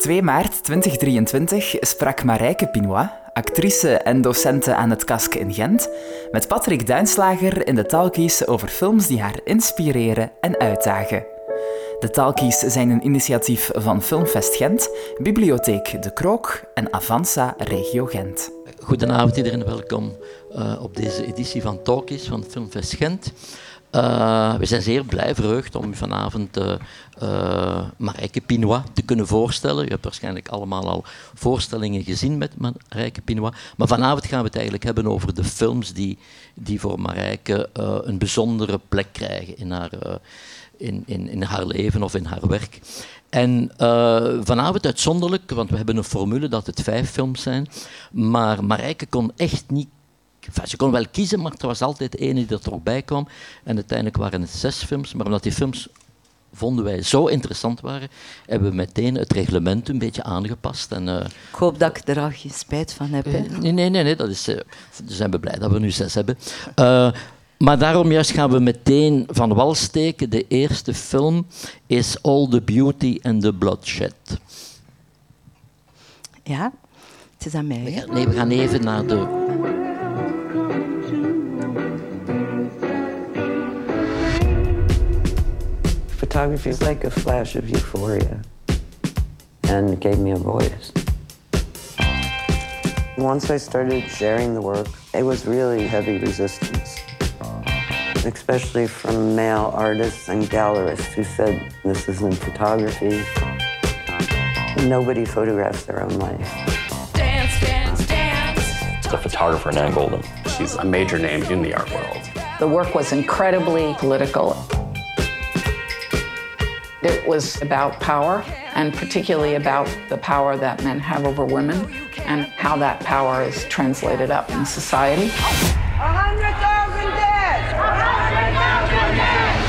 2 maart 2023 sprak Marijke Pinois, actrice en docente aan het KASK in Gent, met Patrick Duinslager in de Talkies over films die haar inspireren en uitdagen. De Talkies zijn een initiatief van Filmfest Gent, Bibliotheek De Krook en Avanza Regio Gent. Goedenavond iedereen, welkom uh, op deze editie van Talkies van Filmfest Gent. Uh, we zijn zeer blij, verheugd om vanavond uh, uh, Marijke Pinois te kunnen voorstellen. U hebt waarschijnlijk allemaal al voorstellingen gezien met Marijke Pinois. Maar vanavond gaan we het eigenlijk hebben over de films die, die voor Marijke een bijzondere plek krijgen in haar, in, in, in haar leven of in haar werk. En vanavond uitzonderlijk, want we hebben een formule dat het vijf films zijn. Maar Marijke kon echt niet ze kon wel kiezen, maar er was altijd één die er toch bij kwam. En uiteindelijk waren het zes films. Maar omdat die films vonden wij zo interessant waren, hebben we meteen het reglement een beetje aangepast. En, uh, ik hoop dat ik er al geen spijt van heb. nee, nee, nee, nee, dat is, uh, zijn we blij dat we nu zes hebben. Uh, maar daarom juist gaan we meteen van wal steken. De eerste film is All the Beauty and the Bloodshed. Ja, het is aan mij. nee, we gaan even naar de photography is like a flash of euphoria and gave me a voice. Once I started sharing the work, it was really heavy resistance, especially from male artists and gallerists who said, this isn't photography. Nobody photographs their own life. Dance, dance, dance. The photographer Nan Golden. She's a major name in the art world. The work was incredibly political. It was about power, and particularly about the power that men have over women and how that power is translated up in society. 100,000 dead! 100,000 dead!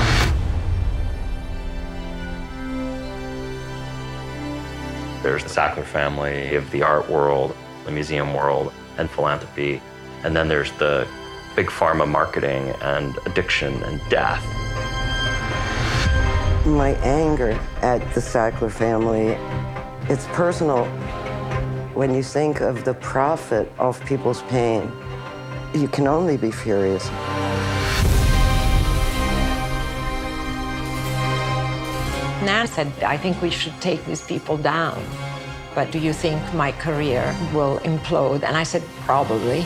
There's the Sackler family of the art world, the museum world, and philanthropy. And then there's the big pharma marketing and addiction and death my anger at the Sackler family, it's personal. When you think of the profit of people's pain, you can only be furious. Nan said, I think we should take these people down. But do you think my career will implode? And I said, probably.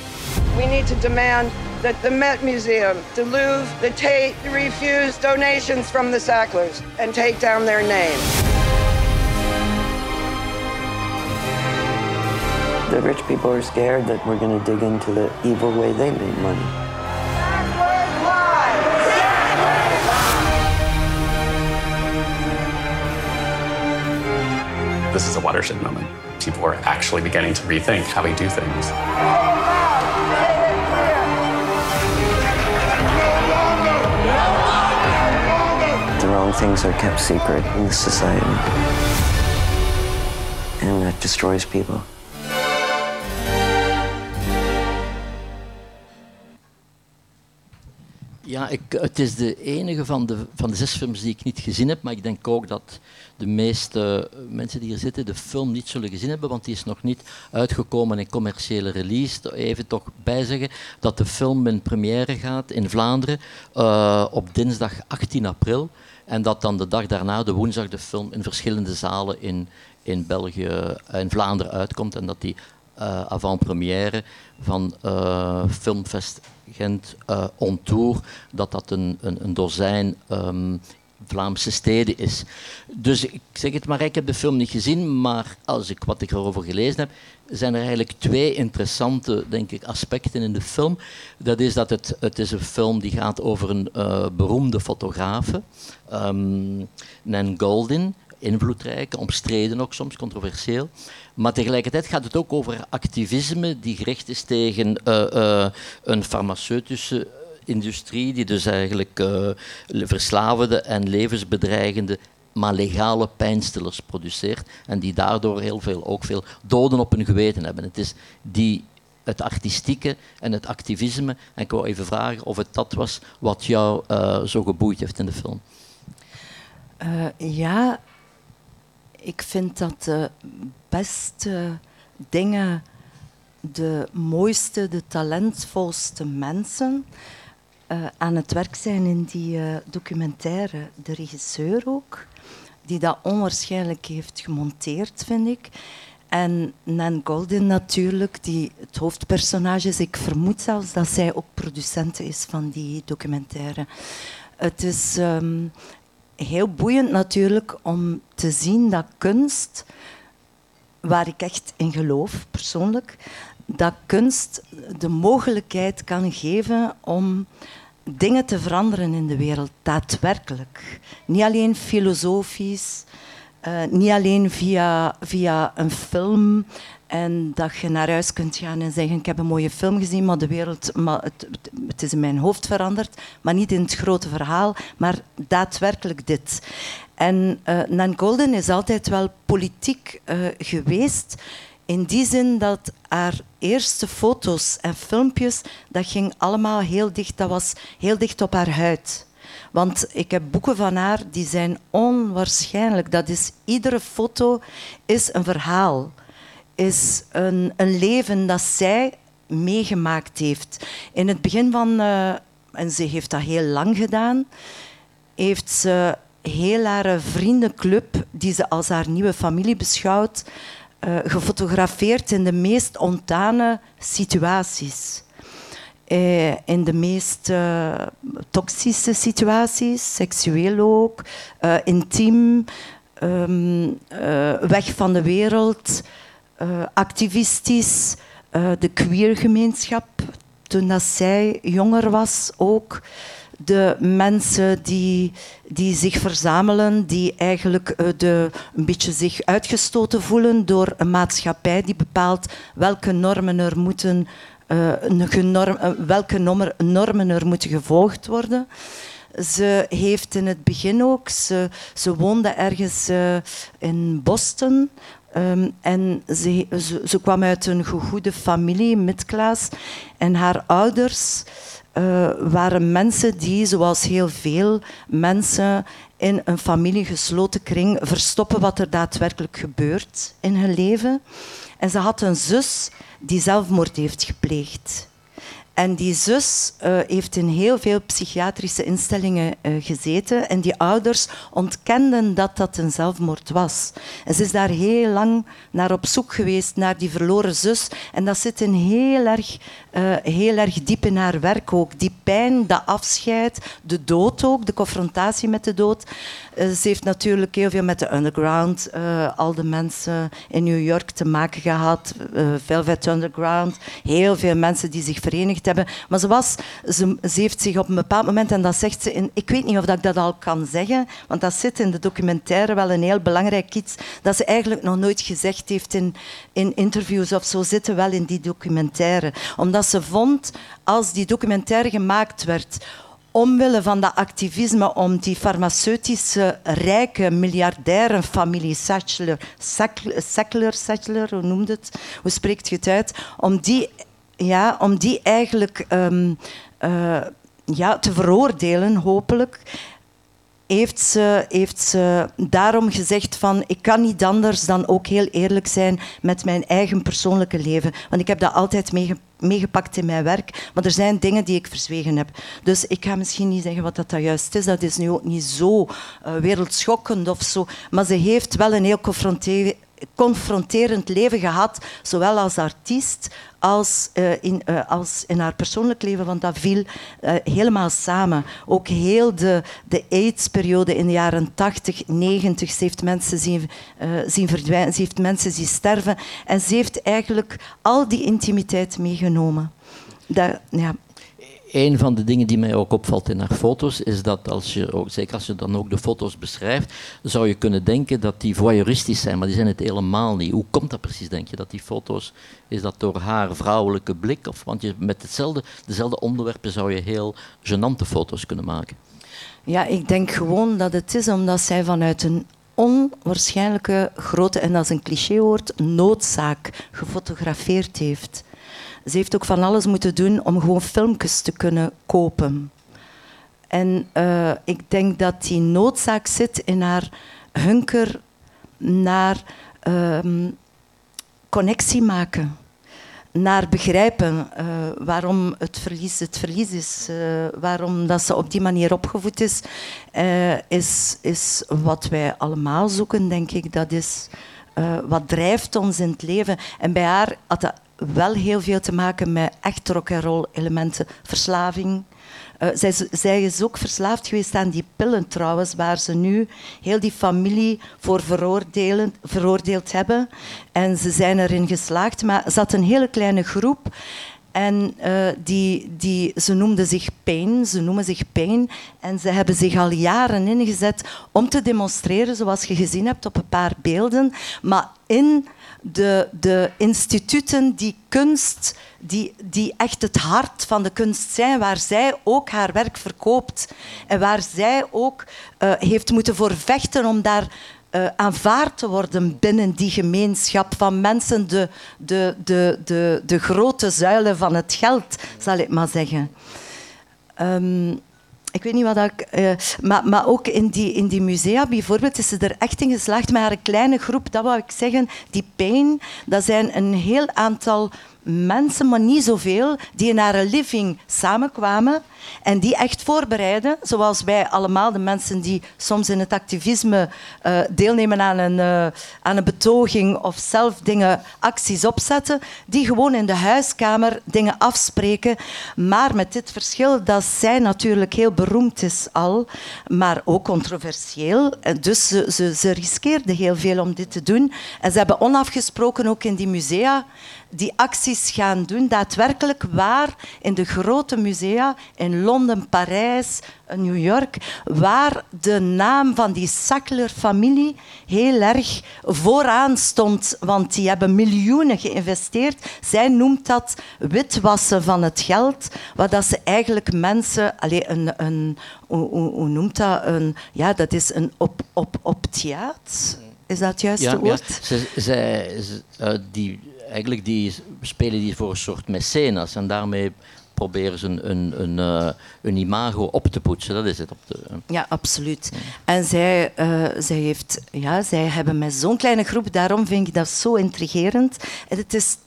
We need to demand that the Met Museum, the Louvre, the Tate refuse donations from the Sacklers and take down their name. The rich people are scared that we're going to dig into the evil way they make money. This is a watershed moment. People are actually beginning to rethink how we do things. Things are kept secret in this society. And that destroys people. Ja, ik, het is de enige van de, van de zes films die ik niet gezien heb, maar ik denk ook dat de meeste mensen die hier zitten de film niet zullen gezien hebben, want die is nog niet uitgekomen in commerciële release. Even toch bijzeggen dat de film in première gaat in Vlaanderen uh, op dinsdag 18 april. En dat dan de dag daarna, de woensdag, de film in verschillende zalen in, in België eh, Vlaanderen uitkomt. En dat die uh, avant-première van uh, Filmfest Gent uh, dat dat een, een, een dozijn um, Vlaamse steden is. Dus ik zeg het maar, ik heb de film niet gezien, maar als ik wat ik erover gelezen heb, zijn er eigenlijk twee interessante denk ik, aspecten in de film. Dat is dat het, het is een film die gaat over een uh, beroemde fotografe, um, Nan Goldin, invloedrijk, omstreden ook soms, controversieel. Maar tegelijkertijd gaat het ook over activisme die gericht is tegen uh, uh, een farmaceutische industrie die dus eigenlijk uh, verslavende en levensbedreigende maar legale pijnstillers produceert en die daardoor heel veel, ook veel doden op hun geweten hebben. Het is die, het artistieke en het activisme. En ik wou even vragen of het dat was wat jou uh, zo geboeid heeft in de film. Uh, ja, ik vind dat de beste dingen, de mooiste, de talentvolste mensen uh, aan het werk zijn in die uh, documentaire. De regisseur ook, die dat onwaarschijnlijk heeft gemonteerd, vind ik. En Nan Golden natuurlijk, die het hoofdpersonage is. Ik vermoed zelfs dat zij ook producent is van die documentaire. Het is um, heel boeiend natuurlijk om te zien dat kunst, waar ik echt in geloof persoonlijk, dat kunst de mogelijkheid kan geven om dingen te veranderen in de wereld, daadwerkelijk. Niet alleen filosofisch, uh, niet alleen via, via een film en dat je naar huis kunt gaan en zeggen: Ik heb een mooie film gezien, maar de wereld, maar het, het is in mijn hoofd veranderd, maar niet in het grote verhaal, maar daadwerkelijk dit. En uh, Nan Golden is altijd wel politiek uh, geweest. In die zin dat haar eerste foto's en filmpjes, dat ging allemaal heel dicht, dat was heel dicht op haar huid. Want ik heb boeken van haar die zijn onwaarschijnlijk. Dat is, iedere foto is een verhaal, is een, een leven dat zij meegemaakt heeft. In het begin van, uh, en ze heeft dat heel lang gedaan, heeft ze heel haar vriendenclub, die ze als haar nieuwe familie beschouwt, uh, gefotografeerd in de meest ontane situaties. Uh, in de meest uh, toxische situaties, seksueel ook, intiem, um, weg van de wereld, activistisch, de queergemeenschap, toen zij jonger was ook de mensen die, die zich verzamelen, die eigenlijk uh, de, een beetje zich uitgestoten voelen door een maatschappij die bepaalt welke normen er moeten, genorm, uh, welke normen er moeten gevolgd worden. Ze heeft in het begin ook, ze, ze woonde ergens in Boston. Um, en ze, ze, ze, kwam uit een goede familie, midclass. En haar ouders uh, waren mensen die, zoals heel veel mensen in een familiegesloten kring, verstoppen wat er daadwerkelijk gebeurt in hun leven. En ze had een zus die zelfmoord heeft gepleegd. En die zus uh, heeft in heel veel psychiatrische instellingen uh, gezeten. En die ouders ontkenden dat dat een zelfmoord was. En ze is daar heel lang naar op zoek geweest, naar die verloren zus. En dat zit in heel erg, uh, heel erg diep in haar werk ook. Die pijn, dat afscheid, de dood ook, de confrontatie met de dood. ze heeft natuurlijk heel veel met de underground, al de mensen in New York te maken gehad. Velvet Underground, heel veel mensen die zich verenigd hebben. Maar ze, was, ze, heeft zich op een bepaald moment, en dat zegt ze, in, ik weet niet of ik dat al kan zeggen, want dat zit in de documentaire wel een heel belangrijk iets, dat ze eigenlijk nog nooit gezegd heeft in, in interviews of zo, zitten wel in die documentaire. Omdat ze vond, als die documentaire gemaakt werd, omwille van dat activisme om die farmaceutische, rijke, miljardaire familie Sackler, Sackler, Sackler, hoe noemt het? Hoe spreekt je het uit? Om die ja, om die eigenlijk um, uh, ja, te veroordelen, hopelijk, heeft ze, heeft ze daarom gezegd van ik kan niet anders dan ook heel eerlijk zijn met mijn eigen persoonlijke leven. Want ik heb dat altijd meegepakt in mijn werk, maar er zijn dingen die ik verzwegen heb. Dus ik ga misschien niet zeggen wat dat, dat juist is. Dat is nu ook niet zo uh, wereldschokkend of zo. Maar ze heeft wel een heel confronterend leven gehad, zowel als artiest als, uh, in, uh, als in haar persoonlijk leven, want dat viel uh, helemaal samen. Ook heel de, de AIDS-periode in de jaren 80, 90, ze heeft mensen zien, zien verdwijnen, ze heeft mensen zien sterven en ze heeft eigenlijk al die intimiteit meegenomen. Dat, ja een van de dingen die mij ook opvalt in haar foto's is dat als je, ook, zeker als je dan ook de foto's beschrijft, zou je kunnen denken dat die voyeuristisch zijn, maar die zijn het helemaal niet. Hoe komt dat precies, denk je, dat die foto's, is dat door haar vrouwelijke blik? Of, want je, met hetzelfde, dezelfde onderwerpen zou je heel genante foto's kunnen maken. Ja, ik denk gewoon dat het is omdat zij vanuit een onwaarschijnlijke grote, en dat is een clichéwoord, noodzaak gefotografeerd heeft. Ze heeft ook van alles moeten doen om gewoon filmpjes te kunnen kopen. En uh, ik denk dat die noodzaak zit in haar hunker naar ehm, connectie maken naar begrijpen uh, waarom het verlies het verlies is, uh, waarom dat ze op die manier opgevoed is, is, is wat wij allemaal zoeken, denk ik. Dat is wat drijft ons in het leven. En bij haar had dat wel heel veel te maken met echt rock'n'roll elementen, verslaving, uh, zij, zij, is ook verslaafd geweest aan die pillen trouwens, waar ze nu heel die familie voor veroordeeld hebben. En ze zijn erin geslaagd, maar ze had een hele kleine groep. En uh, die, die, ze noemden zich Pain, ze noemen zich Pain. En ze hebben zich al jaren ingezet om te demonstreren, zoals je gezien hebt op een paar beelden. Maar in de, de instituten die kunst, die, die echt het hart van de kunst zijn, waar zij ook haar werk verkoopt en waar zij ook uh, heeft moeten voor vechten om daar uh, aanvaard te worden binnen die gemeenschap van mensen, de, de, de, de, de grote zuilen van het geld, zal ik maar zeggen. Um, ik weet niet wat ik... Uh, maar, maar ook in die, in die musea bijvoorbeeld is ze er echt in geslaagd met haar kleine groep. Dat wou ik zeggen. Die Pain, dat zijn een heel aantal mensen, maar niet zoveel, die in haar living samenkwamen en die echt voorbereiden, zoals wij allemaal, de mensen die soms in het activisme uh, deelnemen aan een, uh, aan een betoging of zelf dingen, acties opzetten, die gewoon in de huiskamer dingen afspreken. Maar met dit verschil dat zij natuurlijk heel beroemd is al, maar ook controversieel. Dus ze, ze, ze riskeerde heel veel om dit te doen. En ze hebben onafgesproken ook in die musea die acties gaan doen, daadwerkelijk waar in de grote musea in Londen, Parijs, New York, waar de naam van die Sackler-familie heel erg vooraan stond, want die hebben miljoenen geïnvesteerd. Zij noemt dat witwassen van het geld, waar dat ze eigenlijk mensen, allez, een, een, hoe, hoe, noemt dat? Een, ja, dat is een op, op, op theater. Is dat het juiste ja, woord? Ja. Ze, uh, die eigenlijk die spelen die voor een soort mecenas en daarmee proberen ze een, een, een, uh, een imago op te poetsen. Dat is het. Op de. Ja, absoluut. En zij, uh, zij, heeft, ja, zij hebben met zo'n kleine groep, daarom vind ik dat zo intrigerend. En het is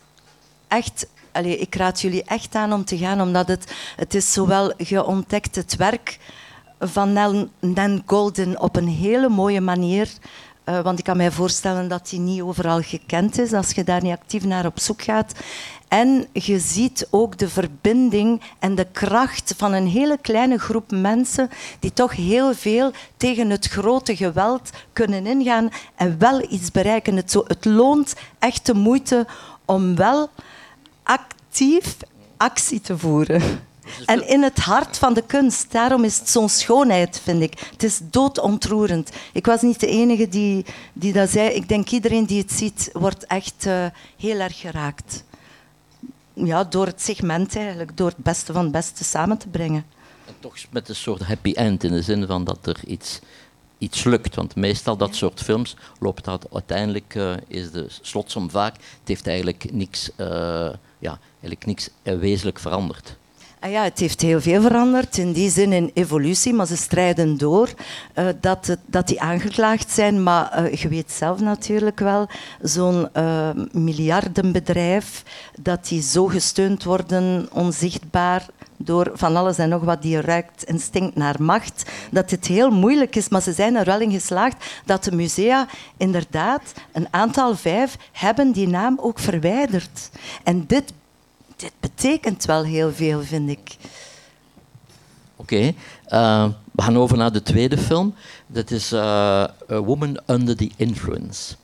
echt Allee, ik raad jullie echt aan om te gaan, omdat het, het is zowel, je ontdekt het werk van Nan Golden op een hele mooie manier. Uh, want ik kan mij voorstellen dat die niet overal gekend is als je daar niet actief naar op zoek gaat. En je ziet ook de verbinding en de kracht van een hele kleine groep mensen die toch heel veel tegen het grote geweld kunnen ingaan en wel iets bereiken. Het, zo, het loont echt de moeite om wel actief actie te voeren. En in het hart van de kunst. Daarom is het zo'n schoonheid, vind ik. Het is doodontroerend. Ik was niet de enige die, die dat zei. Ik denk iedereen die het ziet, wordt echt uh, heel erg geraakt. Ja, door het segment eigenlijk. Door het beste van het beste samen te brengen. En toch met een soort happy end in de zin van dat er iets iets lukt. Want meestal dat soort films loopt dat uiteindelijk, uh, is de slotsom vaak, het heeft eigenlijk niks, uh, ja, eigenlijk niks wezenlijk veranderd. Ah ja, het heeft heel veel veranderd, in die zin in evolutie, maar ze strijden door uh, dat, het, dat die aangeklaagd zijn. Maar uh, je weet zelf natuurlijk wel, zo'n uh, miljardenbedrijf, dat die zo gesteund worden, onzichtbaar, door van alles en nog wat die ruikt en stinkt naar macht, dat het heel moeilijk is. Maar ze zijn er wel in geslaagd dat de musea inderdaad, een aantal vijf, hebben die naam ook verwijderd. En dit dit betekent wel heel veel, vind ik. Oké, okay. uh, we gaan over naar de tweede film. Dat is uh, A Woman Under the Influence.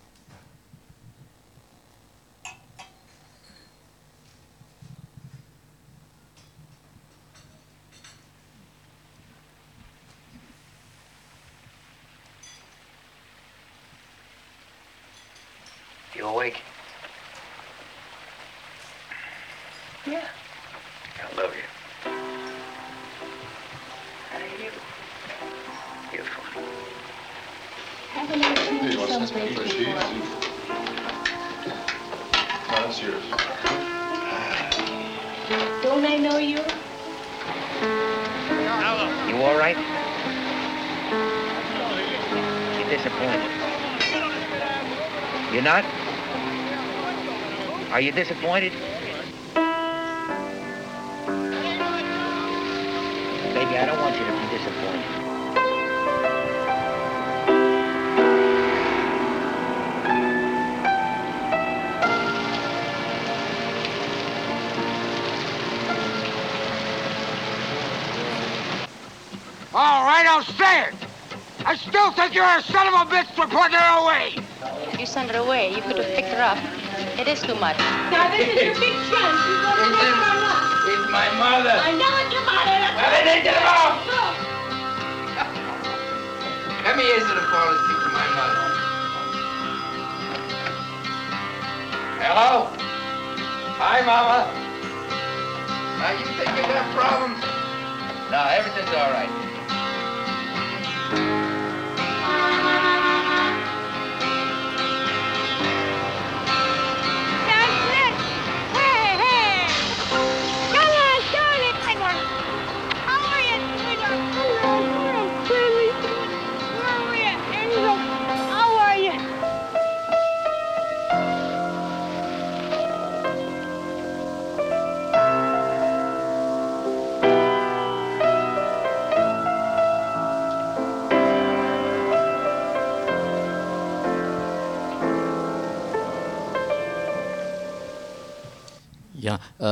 You awake? Yeah. I love you. How are you? You're funny. Haven't I seen you someplace before? That's yours. Don't I know you? You all right? You're disappointed. You're not? Are you disappointed? Baby, I don't want you to be disappointed. All right, I'll say it. I still think you're a son of a bitch for putting her away. You send her away. You could have picked her up. It is too much. Now, this is your big chance. You go to pick her up. It's my mother. I know let me answer the it fall asleep to my mother? Hello? Hi, Mama. Now, you think you got problems? No, everything's all right.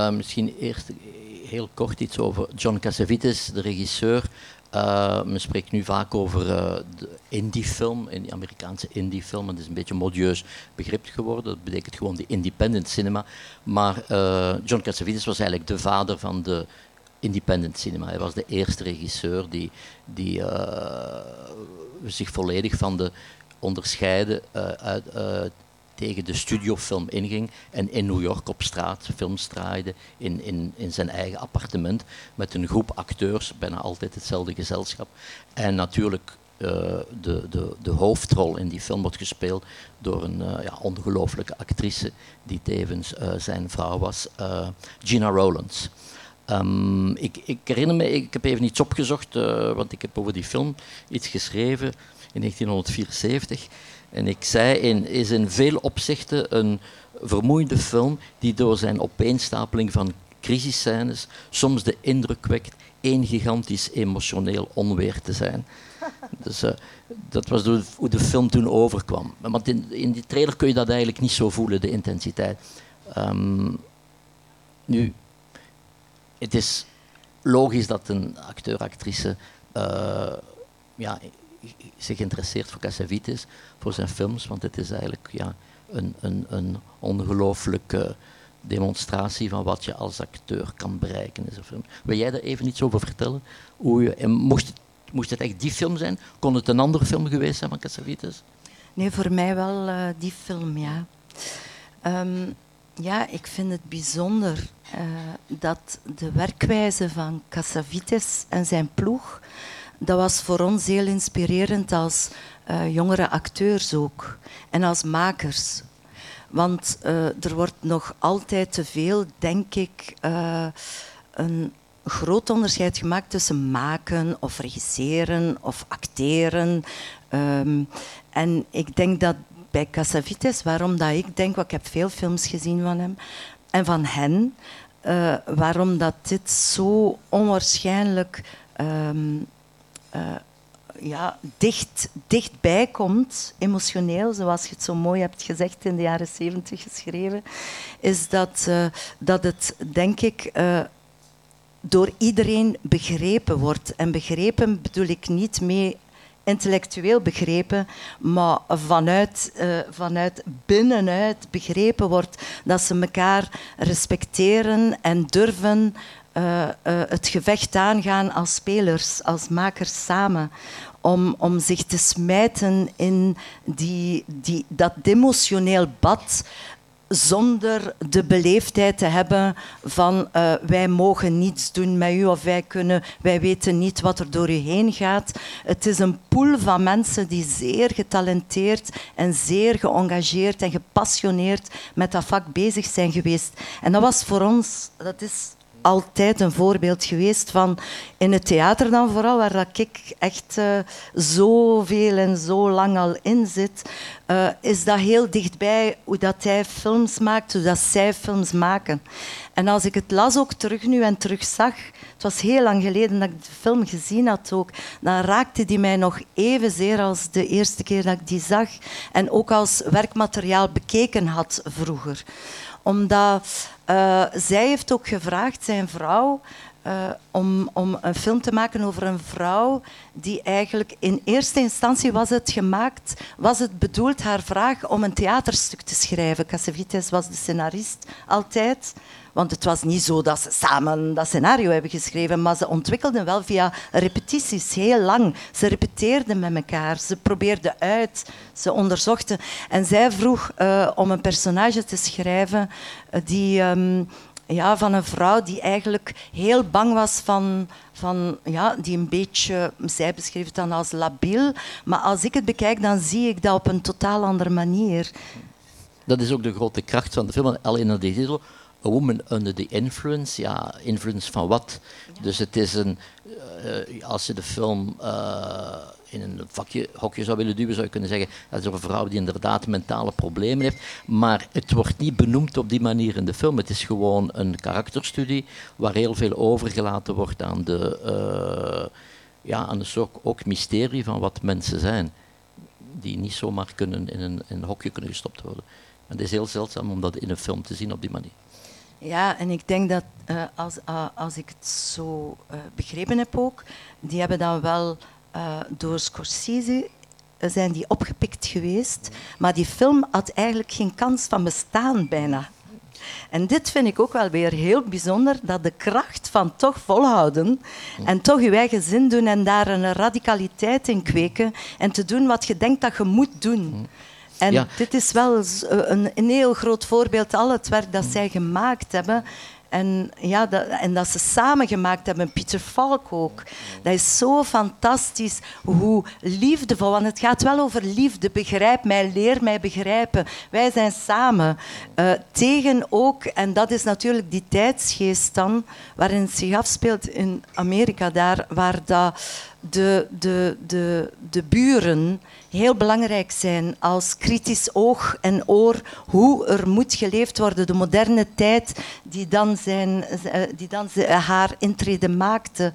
Eh, misschien eerst heel kort iets over John Cassavetes, de regisseur. Eh, men spreekt nu vaak over uh, de indie-film, in die Amerikaanse indie-film. Het is een beetje een modieus begrip geworden. Dat betekent gewoon de independent cinema. Maar uh, John Cassavetes was eigenlijk de vader van de independent cinema. Hij was de eerste regisseur die, die uh, zich volledig van de onderscheiden uit, tegen de studiofilm inging en in New York op straat films draaide in, in, in zijn eigen appartement met een groep acteurs, bijna altijd hetzelfde gezelschap. En natuurlijk uh, de, de, de hoofdrol in die film wordt gespeeld door een uh, ja, ongelooflijke actrice die tevens uh, zijn vrouw was, Gina Rowlands. Um, ik, ik, herinner me, ik heb even iets opgezocht, want ik heb over die film iets geschreven in 1974. En ik zei, in, is in veel opzichten een vermoeiende film die door zijn opeenstapeling van crisisscènes soms de indruk wekt één gigantisch emotioneel onweer te zijn. Dus uh, dat was hoe de film toen overkwam. Want in, in die trailer kun je dat eigenlijk niet zo voelen, de intensiteit. Um, nu, het is logisch dat een acteur-actrice uh, ja, zich interesseert voor Cassavetes, voor zijn films, want het is eigenlijk ja, een, een, een ongelooflijke demonstratie van wat je als acteur kan bereiken in zo'n film. Wil jij daar even iets over vertellen? Hoe je, en mocht, het, moest het echt die film zijn? Kon het een andere film geweest zijn van Cassavetes? Nee, voor mij wel uh, die film, ja. Um, ja, ik vind het bijzonder uh, dat de werkwijze van Cassavetes en zijn ploeg dat was voor ons heel inspirerend als uh, jongere acteurs ook en als makers. Want uh, er wordt nog altijd te veel, denk ik, uh, een groot onderscheid gemaakt tussen maken of regisseren of acteren. Um, en ik denk dat bij Cassavetes, waarom dat ik denk, want ik heb veel films gezien van hem en van hen, waarom dat dit zo onwaarschijnlijk um, uh, ja, dicht, dichtbij komt, emotioneel, zoals je het zo mooi hebt gezegd in de jaren zeventig geschreven, is dat, uh, dat het, denk ik, uh, door iedereen begrepen wordt. En begrepen bedoel ik niet mee intellectueel begrepen, maar vanuit, vanuit binnenuit begrepen wordt dat ze elkaar respecteren en durven uh, uh, het gevecht aangaan als spelers, als makers samen. Om, om zich te smijten in die, die, dat emotioneel bad zonder de beleefdheid te hebben van uh, wij mogen niets doen met u of wij, kunnen, wij weten niet wat er door u heen gaat. Het is een pool van mensen die zeer getalenteerd en zeer geëngageerd en gepassioneerd met dat vak bezig zijn geweest. En dat was voor ons, dat is altijd een voorbeeld geweest van in het theater dan vooral, waar dat ik echt uh, zoveel en zo lang al in zit, uh, is dat heel dichtbij hoe dat hij films maakt, hoe dat zij films maken. En als ik het las ook terug nu en terug zag, het was heel lang geleden dat ik de film gezien had ook, dan raakte die mij nog evenzeer als de eerste keer dat ik die zag en ook als werkmateriaal bekeken had vroeger. Omdat uh, zij heeft ook gevraagd, zijn vrouw, uh, om, om een film te maken over een vrouw die eigenlijk in eerste instantie was het gemaakt, was het bedoeld haar vraag om een theaterstuk te schrijven. Cassavetes was de scenarist altijd. Want het was niet zo dat ze samen dat scenario hebben geschreven, maar ze ontwikkelden wel via repetities heel lang. Ze repeteerden met elkaar, ze probeerden uit, ze onderzochten. En zij vroeg uh, om een personage te schrijven uh, die. Um, ja, van een vrouw die eigenlijk heel bang was van, van ja, die een beetje, zij beschreef het dan als labiel, maar als ik het bekijk, dan zie ik dat op een totaal andere manier. Dat is ook de grote kracht van de film. Alleen al die titel, A Woman Under the Influence. Ja, influence van wat? Dus het is een, uh, als je de film uh, in een vakje, hokje zou willen duwen, zou je kunnen zeggen, dat is een vrouw die inderdaad mentale problemen heeft. Maar het wordt niet benoemd op die manier in de film. Het is gewoon een karakterstudie waar heel veel overgelaten wordt aan, de, uh, ja, aan een soort ook mysterie van wat mensen zijn. Die niet zomaar kunnen in een, in een hokje kunnen gestopt worden. En het is heel zeldzaam om dat in een film te zien op die manier. Ja, en ik denk dat uh, als, uh, als ik het zo uh, begrepen heb ook, die hebben dan wel door Scorsese zijn die opgepikt geweest, maar die film had eigenlijk geen kans van bestaan bijna. En dit vind ik ook wel weer heel bijzonder, dat de kracht van toch volhouden en toch je eigen zin doen en daar een radicaliteit in kweken en te doen wat je denkt dat je moet doen. En ja. dit is wel een, een, heel groot voorbeeld, al het werk dat zij gemaakt hebben. En, ja, dat, en dat ze samen gemaakt hebben, Pieter Falk ook. Dat is zo fantastisch hoe liefdevol, want het gaat wel over liefde. Begrijp mij, leer mij begrijpen. Wij zijn samen. Uh, tegen ook, en dat is natuurlijk die tijdsgeest dan, waarin het zich afspeelt in Amerika, daar waar dat de, de, de, de buren heel belangrijk zijn als kritisch oog en oor hoe er moet geleefd worden. De moderne tijd die dan, zijn, eh, die dan haar intrede maakte.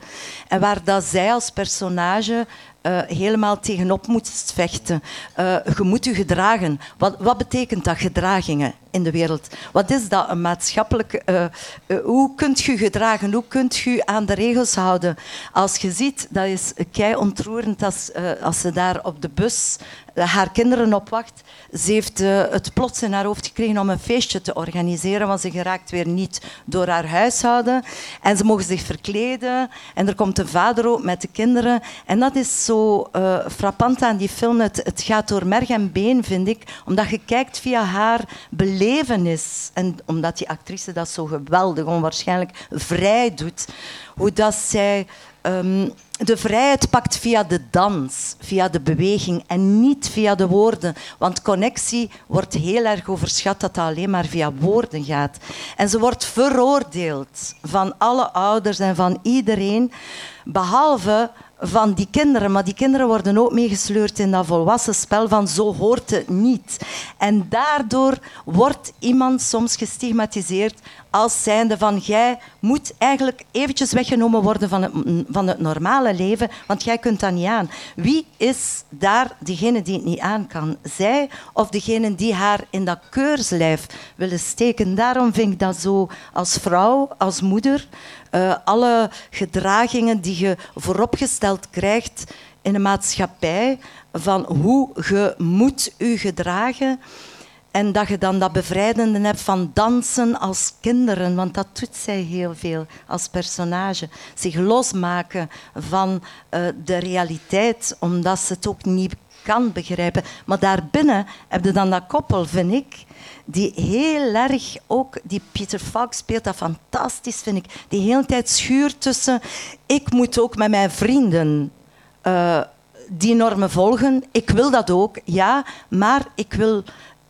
En waar dat zij als personage uh, helemaal tegenop moet vechten. Uh, je moet je gedragen. Wat, wat betekent dat, gedragingen in de wereld? Wat is dat, een maatschappelijk... Uh, hoe kunt je gedragen? Hoe kunt je aan de regels houden? Als je ziet, dat is kei ontroerend als, als ze daar op de bus haar kinderen opwacht. Ze heeft uh, het plots in haar hoofd gekregen om een feestje te organiseren, want ze geraakt weer niet door haar huishouden. En ze mogen zich verkleden en er komt een vader ook met de kinderen. En dat is zo uh, frappant aan die film. Het, het gaat door merg en been, vind ik, omdat je kijkt via haar belevenis. En omdat die actrice dat zo geweldig, onwaarschijnlijk vrij doet. Hoe dat zij... Um, de vrijheid pakt via de dans, via de beweging en niet via de woorden. Want connectie wordt heel erg overschat dat het alleen maar via woorden gaat. En ze wordt veroordeeld van alle ouders en van iedereen, behalve van die kinderen. Maar die kinderen worden ook meegesleurd in dat volwassen spel van zo hoort het niet. En daardoor wordt iemand soms gestigmatiseerd als zijnde van jij moet eigenlijk eventjes weggenomen worden van het, van het normale leven, want jij kunt dat niet aan. Wie is daar degene die het niet aan kan? Zij of degene die haar in dat keurslijf willen steken? Daarom vind ik dat zo als vrouw, als moeder, uh, alle gedragingen die je vooropgesteld krijgt in een maatschappij van hoe je moet je gedragen en dat je dan dat bevrijdende hebt van dansen als kinderen, want dat doet zij heel veel als personage. Zich losmaken van uh, de realiteit, omdat ze het ook niet kan begrijpen. Maar daarbinnen heb je dan dat koppel, vind ik, die heel erg ook, die Peter Falk speelt dat fantastisch, vind ik, die hele tijd schuurt tussen, ik moet ook met mijn vrienden uh, die normen volgen, ik wil dat ook, ja, maar ik wil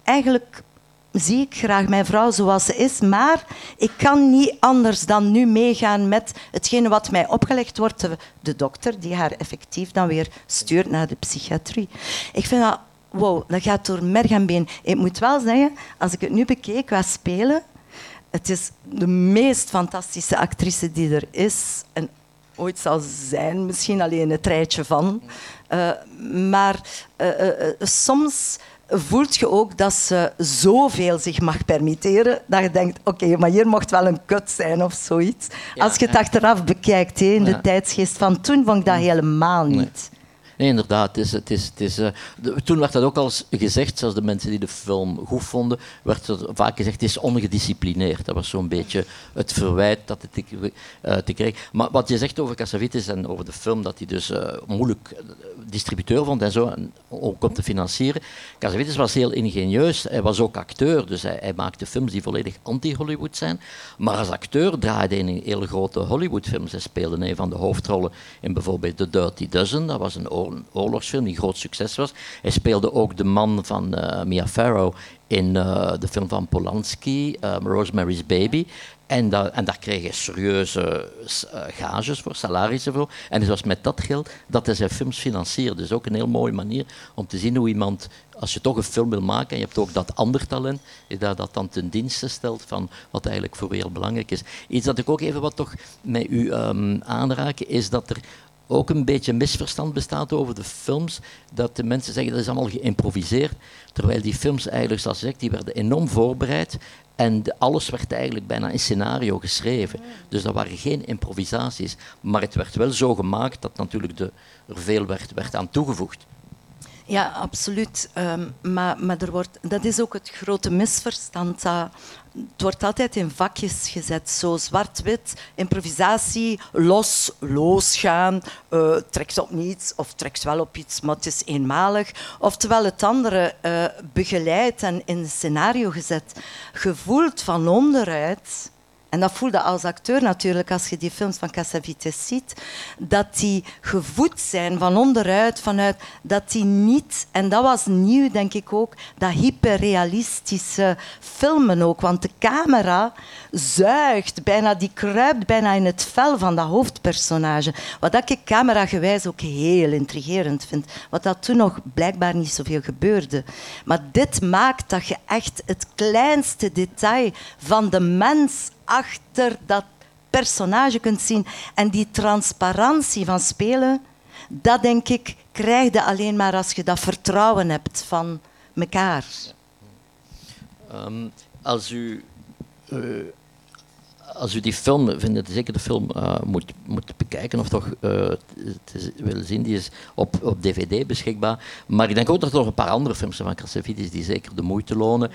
eigenlijk zie ik graag mijn vrouw zoals ze is, maar ik kan niet anders dan nu meegaan met hetgene wat mij opgelegd wordt, de, dokter die haar effectief dan weer stuurt naar de psychiatrie. Ik vind dat, wow, dat gaat door merg en been. Ik moet wel zeggen, als ik het nu bekeek qua spelen, het is de meest fantastische actrice die er is en ooit zal zijn, misschien alleen het rijtje van. Uh, maar uh, uh, soms voelt je ook dat ze zoveel zich mag permitteren dat je denkt, oké, maar hier mocht wel een kut zijn of zoiets. Ja, Als je het achteraf bekijkt, in de ja. tijdsgeest van toen, vond ik dat helemaal niet. Nee. Inderdaad. Is, het is, het is, de, toen werd dat ook al gezegd, zelfs de mensen die de film goed vonden, werd er vaak gezegd, het is ongedisciplineerd. Dat was zo'n beetje het verwijt dat het uh, te kreeg. Maar wat je zegt over Cassavetes en over de film, dat hij dus uh, moeilijk distributeur vond en zo, ook om te financieren. Cassavetes was heel ingenieus. Hij was ook acteur, dus hij, hij maakte films die volledig anti-Hollywood zijn. Maar als acteur draaide hij in hele grote Hollywoodfilms. Hij speelde een van de hoofdrollen in bijvoorbeeld The Dirty Dozen. Dat was een oorlogsfilm die groot succes was. Hij speelde ook de man van uh, Mia Farrow in uh, de film van Polanski, um, Rosemary's Baby. En, en, daar kreeg hij serieuze gages voor, salarissen voor. En het was met dat geld dat hij zijn films financierde. Dus ook een heel mooie manier om te zien hoe iemand, als je toch een film wil maken en je hebt ook dat ander talent, dat dat dan ten dienste stelt van wat eigenlijk voor heel belangrijk is. Iets dat ik ook even wat toch met u um, aanraak, is dat er ook een beetje misverstand bestaat over de films. Dat de mensen zeggen dat is allemaal geïmproviseerd. Terwijl die films eigenlijk, zoals gezegd, die werden enorm voorbereid. En alles werd eigenlijk bijna in scenario geschreven. Dus dat waren geen improvisaties. Maar het werd wel zo gemaakt dat natuurlijk de, er veel werd, werd aan toegevoegd. Ja, absoluut. Um, maar maar er wordt, dat is ook het grote misverstand. Dat, het wordt altijd in vakjes gezet, zo zwart-wit, improvisatie, los, losgaan, uh, trekt op niets of trekt wel op iets, maar het is eenmalig. Oftewel het andere uh, begeleid en in een scenario gezet. Gevoeld van onderuit en dat voelde als acteur natuurlijk als je die films van Cassavetes ziet, dat die gevoed zijn van onderuit, vanuit dat die niet, en dat was nieuw denk ik ook, dat hyperrealistische filmen ook, want de camera zuigt, bijna, die kruipt bijna in het vel van dat hoofdpersonage. Wat dat ik cameragewijs ook heel intrigerend vind, wat dat toen nog blijkbaar niet zoveel gebeurde. Maar dit maakt dat je echt het kleinste detail van de mens achter dat personage kunt zien. En die transparantie van spelen, dat denk ik, krijg je alleen maar als je dat vertrouwen hebt van elkaar. Um, als u. Uh, als u die film, vind zeker de film uh, moet, moet bekijken of toch uh, te willen zien, die is op, op dvd beschikbaar. Maar ik denk ook dat er nog een paar andere films zijn van Cassavetes die zeker de moeite lonen.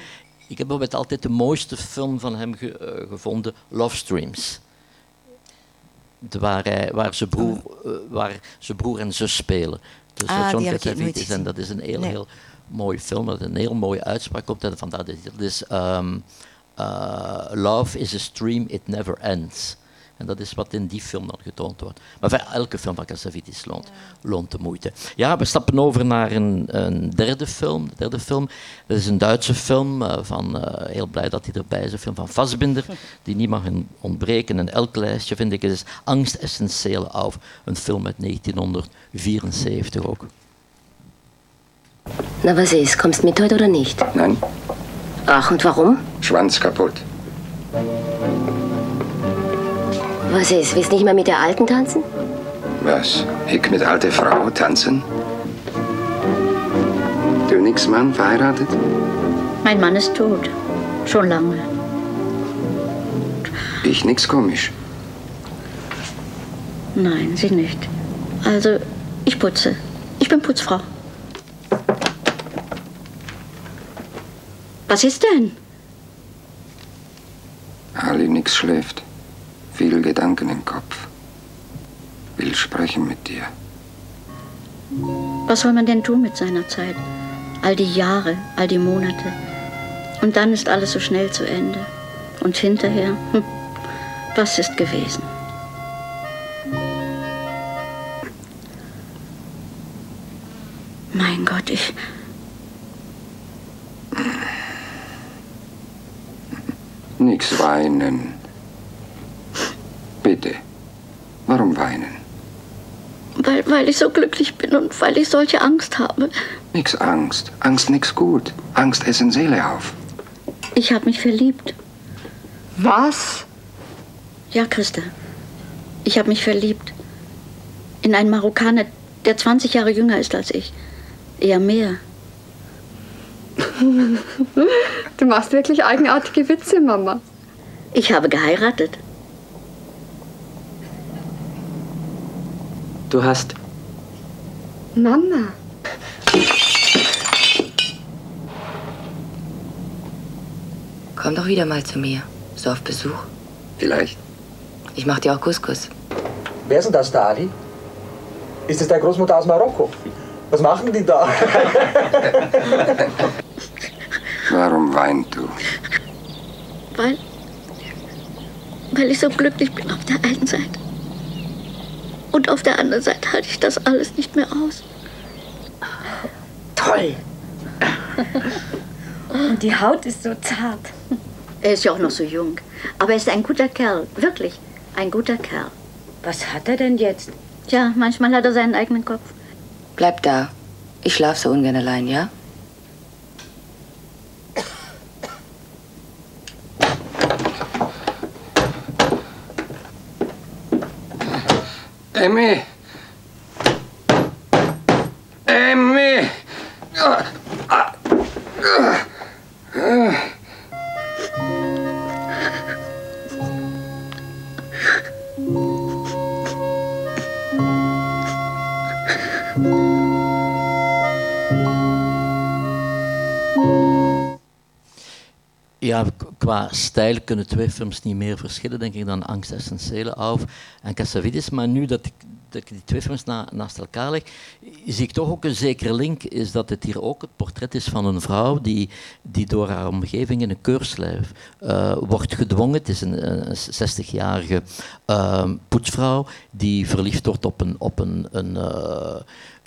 Ik heb bijvoorbeeld altijd de mooiste film van hem ge, uh, gevonden, Love Streams. Waar, hij, waar, zijn broer, uh, waar zijn broer en zus spelen. Dus ah, John Cassavetes en dat is een heel, nee. heel mooie film, dat een heel mooie uitspraak komt. En vandaar dat is um, uh, Love is a stream, it never ends. En dat is wat in die film dan getoond wordt. Maar enfin, elke film van Cassavetes loont, loont de moeite. Ja, we stappen over naar een, een, derde film. De derde film, dat is een Duitse film. Uh, van, uh, heel blij dat hij erbij is. Een film van Fassbinder, die niet mag ontbreken. En elk lijstje vind ik, het is Angst essentieel auf. Een film uit 1974 ook. Na, was ist? Kommst mit heute oder nicht? Nein. Ach, und warum? Schwanz kaputt. Was ist? Willst nicht mehr mit der Alten tanzen? Was? Ich mit alter Frau tanzen? Du nix Mann, verheiratet? Mein Mann ist tot. Schon lange. Ich nix komisch. Nein, Sie nicht. Also, ich putze. Ich bin Putzfrau. Was ist denn? Ali nix schläft. Viele Gedanken im Kopf. Will sprechen mit dir. Was soll man denn tun mit seiner Zeit? All die Jahre, all die Monate. Und dann ist alles so schnell zu Ende. Und hinterher, hm, was ist gewesen? Mein Gott, ich. Nix weinen. Bitte. Warum weinen? Weil, weil ich so glücklich bin und weil ich solche Angst habe. Nix Angst. Angst nix gut. Angst essen Seele auf. Ich habe mich verliebt. Was? Ja, Christa. Ich habe mich verliebt. In einen Marokkaner, der 20 Jahre jünger ist als ich. Eher mehr. Du machst wirklich eigenartige Witze, Mama. Ich habe geheiratet. Du hast. Mama. Komm doch wieder mal zu mir. So auf Besuch. Vielleicht. Ich mach dir auch Couscous. Wer ist denn das, da, Ali? Ist das deine Großmutter aus Marokko? Was machen die da? Warum weint du? Weil. Weil ich so glücklich bin auf der einen Seite. Und auf der anderen Seite halte ich das alles nicht mehr aus. Toll. Und die Haut ist so zart. Er ist ja auch noch so jung. Aber er ist ein guter Kerl. Wirklich. Ein guter Kerl. Was hat er denn jetzt? Tja, manchmal hat er seinen eigenen Kopf. Bleib da. Ich schlaf so ungern allein, ja? Emmy! Qua stijl kunnen twee films niet meer verschillen, denk ik, dan Angst Essentiële af en Cassavetes. Maar nu dat ik, dat ik die twee films na, naast elkaar leg, zie ik toch ook een zekere link, is dat het hier ook het portret is van een vrouw die, die door haar omgeving in een keurslijf uh, wordt gedwongen. Het is een, een 60-jarige uh, poetsvrouw die verliefd wordt op een, op een, een, uh,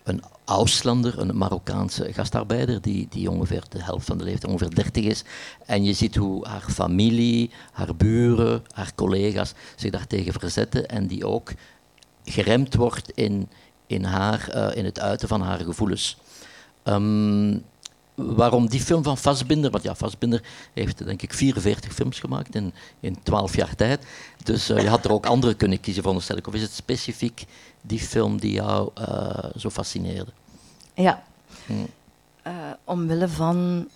een Auslander, een Marokkaanse gastarbeider, die, die ongeveer de helft van de leeftijd, ongeveer 30 is. En je ziet hoe haar familie, haar buren, haar collega's zich daartegen verzetten en die ook geremd wordt in, in, haar, uh, in het uiten van haar gevoelens. Um, waarom die film van Fassbinder? Want ja, Fassbinder heeft denk ik 44 films gemaakt in, in 12 jaar tijd. Dus uh, je had er ook andere kunnen kiezen, veronderstel ik. Of is het specifiek die film die jou uh, zo fascineerde? Ja. Hmm. Uh, omwille van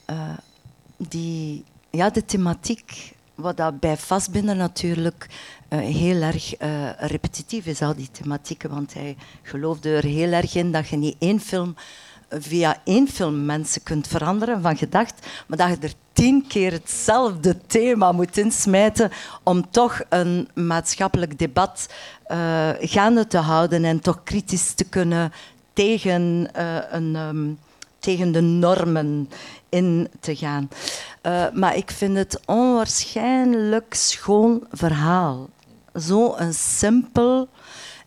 die, ja, de thematiek, wat dat bij Fassbinder natuurlijk heel erg repetitief is, al die thematieken. Want hij geloofde er heel erg in dat je niet één film via één film mensen kunt veranderen van gedacht, maar dat je er tien keer hetzelfde thema moet insmijten om toch een maatschappelijk debat uh, gaande te houden en toch kritisch te kunnen tegen, uh, een, um, tegen de normen in te gaan. Uh, maar ik vind het onwaarschijnlijk schoon verhaal. Zo een simpel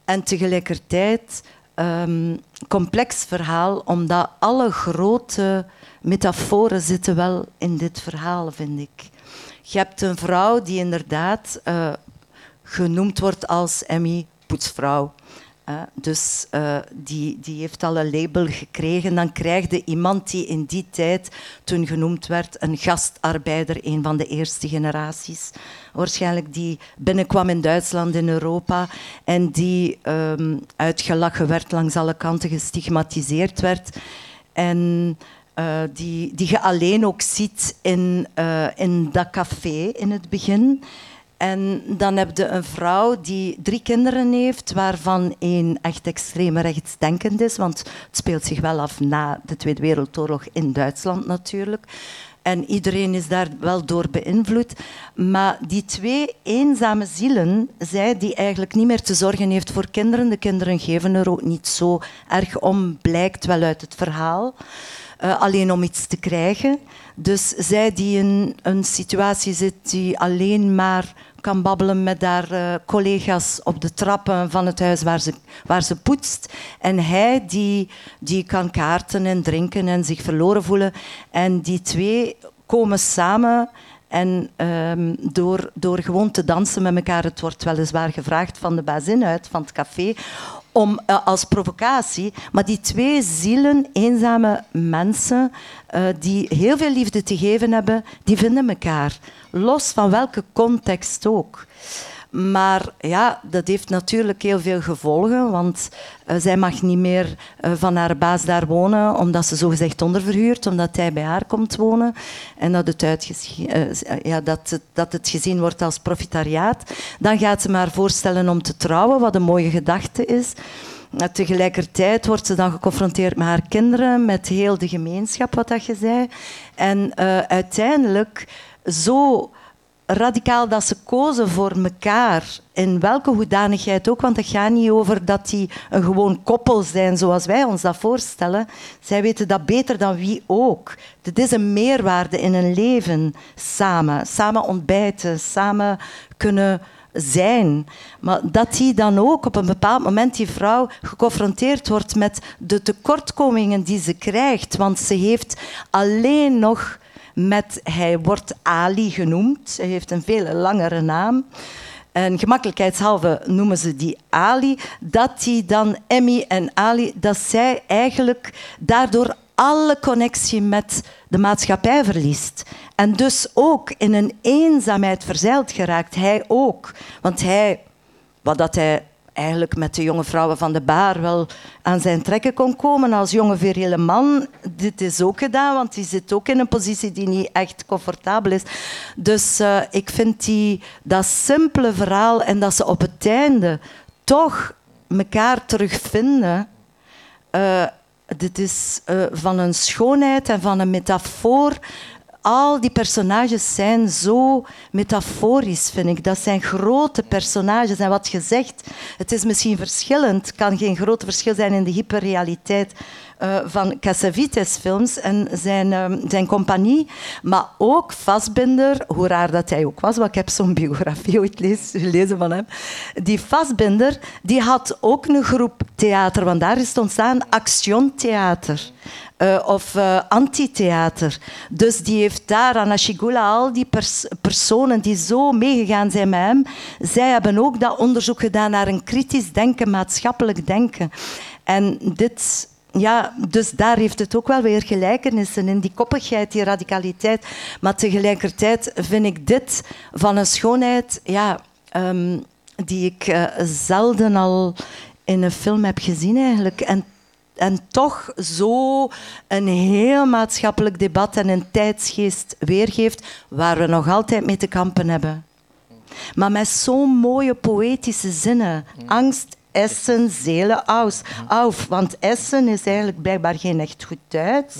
en tegelijkertijd um, complex verhaal, omdat alle grote metaforen zitten wel in dit verhaal, vind ik. Je hebt een vrouw die inderdaad uh, genoemd wordt als Emmy Poetsvrouw. Uh, dus uh, die, die heeft al een label gekregen. Dan krijg je iemand die in die tijd, toen genoemd werd, een gastarbeider, een van de eerste generaties, waarschijnlijk die binnenkwam in Duitsland, in Europa, en die um, uitgelachen werd, langs alle kanten gestigmatiseerd werd. En uh, die, die je alleen ook ziet in, in dat café in het begin. En dan heb je een vrouw die drie kinderen heeft, waarvan één echt extreem rechtsdenkend is, want het speelt zich wel af na de Tweede Wereldoorlog in Duitsland natuurlijk. En iedereen is daar wel door beïnvloed. Maar die twee eenzame zielen, zij die eigenlijk niet meer te zorgen heeft voor kinderen, de kinderen geven er ook niet zo erg om, blijkt wel uit het verhaal. Uh, alleen om iets te krijgen. Dus zij die in een situatie zit die alleen maar kan babbelen met haar uh, collega's op de trappen van het huis waar ze, waar ze poetst. En hij die, die kan kaarten en drinken en zich verloren voelen. En die twee komen samen En ehm, door, door gewoon te dansen met elkaar, het wordt weliswaar gevraagd van de bazin uit, van het café, om, eh, als provocatie. Maar die twee zielen, eenzame mensen, eh, die heel veel liefde te geven hebben, die vinden elkaar. Los van welke context ook. Maar ja, dat heeft natuurlijk heel veel gevolgen, want uh, zij mag niet meer uh, van haar baas daar wonen, omdat ze zogezegd onderverhuurt, omdat hij bij haar komt wonen. En dat het, uh, ja, dat, het, dat het gezien wordt als profitariaat. Dan gaat ze maar voorstellen om te trouwen, wat een mooie gedachte is. Tegelijkertijd wordt ze dan geconfronteerd met haar kinderen, met heel de gemeenschap, wat dat je zei. En uiteindelijk zo radicaal dat ze kozen voor elkaar, in welke hoedanigheid ook, want het gaat niet over dat die een gewoon koppel zijn zoals wij ons dat voorstellen. Zij weten dat beter dan wie ook. Dit is een meerwaarde in een leven samen, samen ontbijten, samen kunnen zijn. Maar dat die dan ook op een bepaald moment, die vrouw, geconfronteerd wordt met de tekortkomingen die ze krijgt. Want ze heeft alleen nog met, hij wordt Ali genoemd. Hij heeft een veel langere naam. En gemakkelijkheidshalve noemen ze die Ali. Dat die dan Emmy en Ali, dat zij eigenlijk daardoor alle connectie met de maatschappij verliest. En dus ook in een eenzaamheid verzeild geraakt. Hij ook. Want hij, wat dat hij eigenlijk met de jonge vrouwen van de baar wel aan zijn trekken kon komen als jonge viriele man. Dit is ook gedaan, want die zit ook in een positie die niet echt comfortabel is. Dus uh, ik vind die, dat simpele verhaal en dat ze op het einde toch elkaar terugvinden. Uh, dit is uh, van een schoonheid en van een metafoor al die personages zijn zo metaforisch, vind ik. Dat zijn grote personages. En wat je zegt, het is misschien verschillend. Het kan geen groot verschil zijn in de hyperrealiteit uh, van Cassavetes films en zijn, uh, zijn compagnie. Maar ook Vastbinder, hoe raar dat hij ook was, want ik heb zo'n biografie ooit gelezen van hem. Die Vastbinder, die had ook een groep theater, want daar is ontstaan, Action Theater uh, of uh, antitheater. Dus die heeft daar, Anna Shigula, al die pers personen die zo meegegaan zijn met hem, zij hebben ook dat onderzoek gedaan naar een kritisch denken, maatschappelijk denken. En dit ja, dus daar heeft het ook wel weer gelijkenissen in die koppigheid, die radicaliteit. Maar tegelijkertijd vind ik dit van een schoonheid ja, um, die ik uh, zelden al in een film heb gezien eigenlijk. En en toch zo een heel maatschappelijk debat en een tijdsgeest weergeeft waar we nog altijd mee te kampen hebben. Maar met zo'n mooie poëtische zinnen. Angst, Essen, Zelen, Aus. Auf, want Essen is eigenlijk blijkbaar geen echt goed Duits.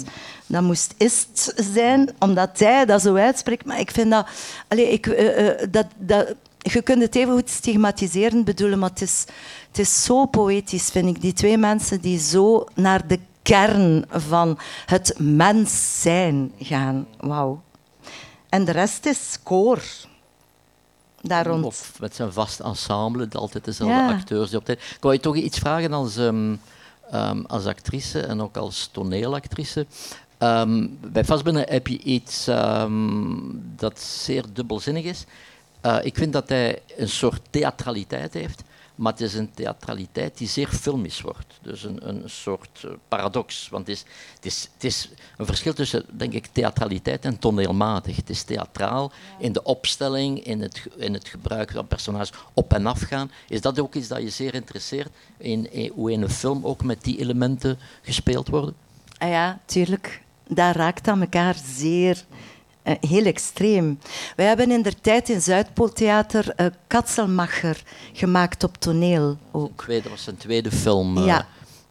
Dat moest ist zijn, omdat hij dat zo uitspreekt. Maar ik vind dat... Allez, ik, uh, uh, dat, dat je kunt het even goed stigmatiseren bedoelen, maar het is, het is zo poëtisch, vind ik. Die twee mensen die zo naar de kern van het mens zijn gaan. Wauw. En de rest is koor. Daar rond. Of met zijn vast ensemble, altijd dezelfde ja. acteurs. Die op tijd. Ik wou je toch iets vragen als, um, um, als actrice en ook als toneelactrice. Um, bij Vastbinnen heb je iets dat zeer dubbelzinnig is. Uh, ik vind dat hij een soort theatraliteit heeft, maar het is een theatraliteit die zeer filmisch wordt. Dus een, een soort uh, paradox. Want het is, het, is, het is een verschil tussen, denk ik, theatraliteit en toneelmatig. Het is theatraal in de opstelling, in het, in het gebruik van personages op en af gaan. Is dat ook iets dat je zeer interesseert, in, in, hoe in een film ook met die elementen gespeeld worden? Ah ja, tuurlijk. Daar raakt aan elkaar zeer uh, heel extreem. Wij hebben in de tijd in Zuidpooltheater uh, Katzelmacher gemaakt op toneel ook. Dat was zijn tweede film. Uh, ja.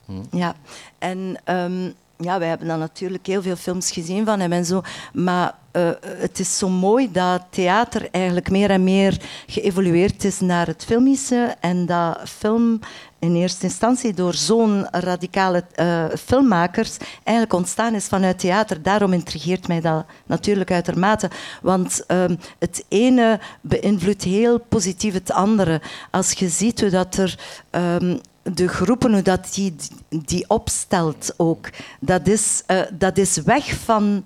Hm. ja, en um, ja, wij hebben dan natuurlijk heel veel films gezien van hem en zo. Maar uh, het is zo mooi dat theater eigenlijk meer en meer geëvolueerd is naar het filmische. En dat film in eerste instantie door zo'n radicale uh, filmmakers eigenlijk ontstaan is vanuit theater. Daarom intrigeert mij dat natuurlijk uitermate. Want um, het ene beïnvloedt heel positief het andere. Als je ziet hoe dat er um, de groepen, hoe dat die, die opstelt ook, dat is, uh, dat is weg van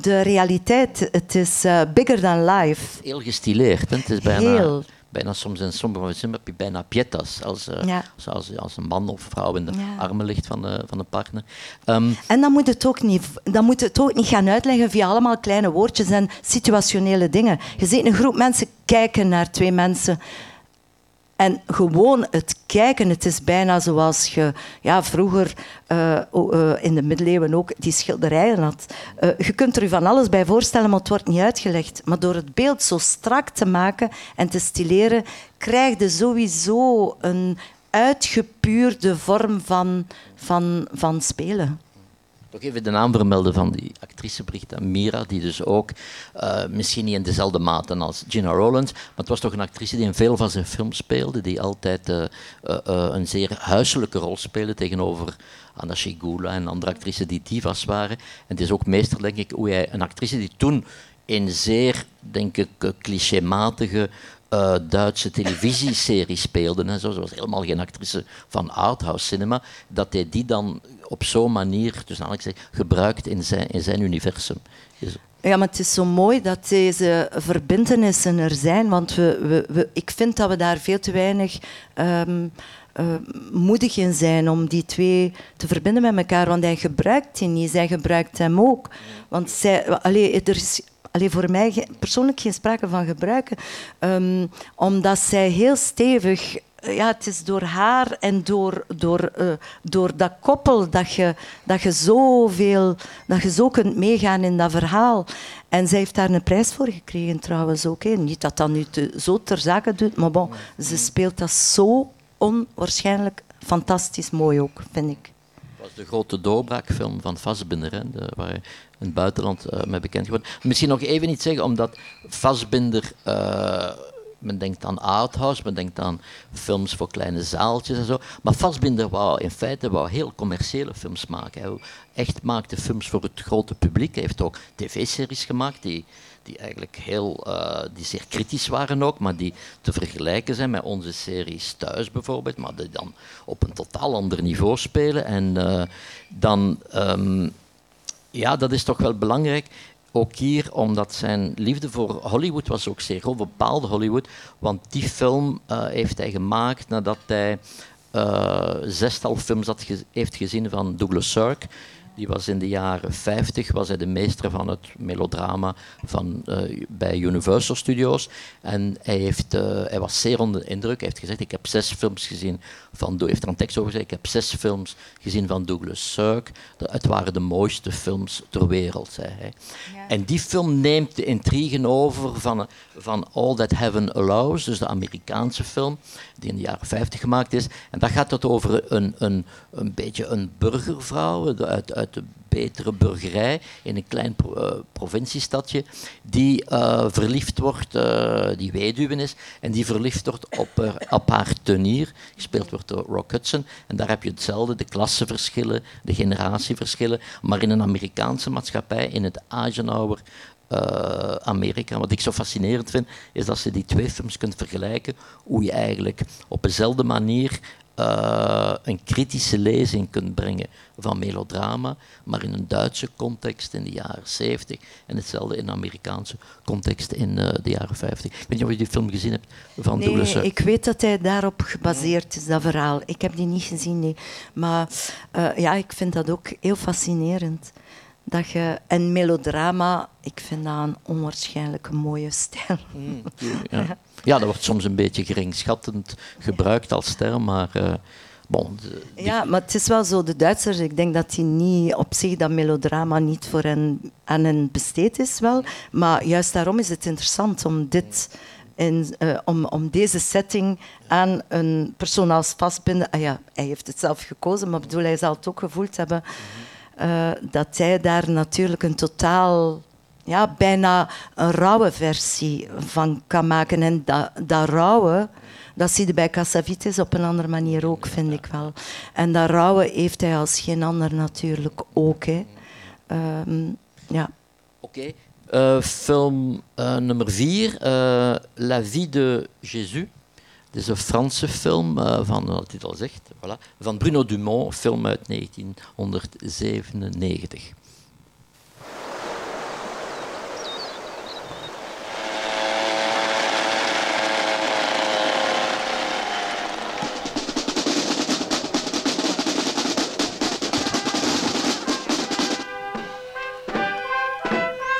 de realiteit. Het is uh, bigger than life. Heel gestileerd. Hè? Het is bijna, Heel. Bijna soms in sommige zin heb je bijna pietas, als, uh, Ja. als, als een man of vrouw in de Ja. armen ligt van de, van de partner. Ehm, En dan moet, het ook niet, dan moet het ook niet gaan uitleggen via allemaal kleine woordjes en situationele dingen. Je ziet een groep mensen kijken naar twee mensen. En gewoon het kijken, het is bijna zoals je ja, vroeger eh, eh, in de middeleeuwen ook die schilderijen had. Eh, je kunt er je van alles bij voorstellen, maar het wordt niet uitgelegd. Maar door het beeld zo strak te maken en te stileren, krijg je sowieso een uitgepuurde vorm van, van, van spelen. Toch even de naam vermelden van die actrice Brigitte Mira, die dus ook, eh, misschien niet in dezelfde mate als Gina Rowlands, maar het was toch een actrice die in veel van zijn films speelde, die altijd eh, eh, een zeer huiselijke rol speelde tegenover Anna Shigula en andere actrices die divas waren. En het is ook meester, denk ik, hoe hij een actrice die toen in zeer, denk ik, clichématige eh, Duitse televisieserie speelde. En zo. Was helemaal geen actrice van arthouse cinema. Dat hij die dan op zo'n manier, dus zeg, gebruikt in zijn, in zijn universum. Ja, maar het is zo mooi dat deze verbindenissen er zijn, want we, we, we- ik vind dat we daar veel te weinig ehm, eh, moedig in zijn om die twee te verbinden met elkaar, want hij gebruikt die niet, zij gebruikt hem ook. Want zij, allee, er is allee, voor mij persoonlijk geen sprake van gebruiken, ehm, omdat zij heel stevig ja, het is door haar en door, door, eh, door dat koppel dat je, dat, je zoveel, dat je zo kunt meegaan in dat verhaal. En zij heeft daar een prijs voor gekregen trouwens ook. Hè. Niet dat dat nu te, zo ter zake doet, maar bon, ze speelt dat zo onwaarschijnlijk fantastisch mooi ook, vind ik. De grote doorbraakfilm van Fassbinder, hè, de, waar in het buitenland eh, mee bekend geworden. Misschien nog even iets zeggen, omdat Fassbinder, eh, men denkt aan arthouse, men denkt aan films voor kleine zaaltjes en zo, maar Fassbinder wou in feite wou heel commerciële films maken. Hij echt maakte films voor het grote publiek. Hij heeft ook tv-series gemaakt die die eigenlijk heel, eh, die zeer kritisch waren ook, maar die te vergelijken zijn met onze series thuis bijvoorbeeld, maar die dan op een totaal ander niveau spelen. En eh, dan, ehm, ja, dat is toch wel belangrijk. Ook hier, omdat zijn liefde voor Hollywood was ook zeer groot, bepaalde Hollywood. Want die film eh, heeft hij gemaakt nadat hij zestal films had heeft gezien van Douglas Sirk. Die was in de jaren 50 was hij de meester van het melodrama van, eh, bij Universal Studios. En hij, heeft, eh, hij was zeer onder de indruk. Hij heeft gezegd, ik heb zes films gezien van... Hij heeft er een tekst over gezegd, ik heb zes films gezien van Douglas Sirk. De- Het waren de mooiste films ter wereld, zei hij. En die film neemt de intrigen over van, van All That Heaven Allows, dus de Amerikaanse film, die in de jaren 50 gemaakt is. En dat gaat het over een, een, een beetje een burgervrouw de- uit, uit de betere burgerij in een klein eh, provinciestadje, die eh, verliefd wordt, eh, die weduwe is, en die verliefd wordt op, op haar tenier, gespeeld wordt door Rock Hudson. En daar heb je hetzelfde, de klassenverschillen, de generatieverschillen, maar in een Amerikaanse maatschappij, in het Eisenhower eh, Amerika. Wat ik zo fascinerend vind, is dat ze die twee films kunt vergelijken, hoe je eigenlijk op dezelfde manier eh, een kritische lezing kunt brengen van melodrama, maar in een Duitse context in de jaren 70 en hetzelfde in een Amerikaanse context in eh, de jaren 50. Ik weet niet of je die film gezien hebt van Nee, ik weet dat hij daarop gebaseerd is, dat verhaal. Ik heb die niet gezien, nee. Maar ja, ik vind dat ook heel fascinerend. Dat je, en melodrama, ik vind dat een onwaarschijnlijk mooie stijl. Ja. ja, dat wordt soms een beetje geringschattend gebruikt als term, maar eh, bon, die- Ja, maar het is wel zo, de Duitsers, ik denk dat die niet op zich dat melodrama niet voor hen, aan hen besteed is wel. Maar juist daarom is het interessant om dit... In, eh, om, om deze setting aan een persoon als vastbinden. Ah ja, hij heeft het zelf gekozen, maar bedoel, hij zal het ook gevoeld hebben. Eh, dat hij daar natuurlijk een totaal, ja, bijna een rauwe versie van kan maken. En dat, dat rauwe, dat zie je bij Cassavetes op een andere manier ook, vind ik wel. En dat rauwe heeft hij als geen ander natuurlijk ook. Hè. Ehm, ja. Oké. Eh, film eh, nummer 4, La vie de Jésus. Het is een Franse film uh, van, wat het al zegt, voilà, van Bruno Dumont, film uit 1997.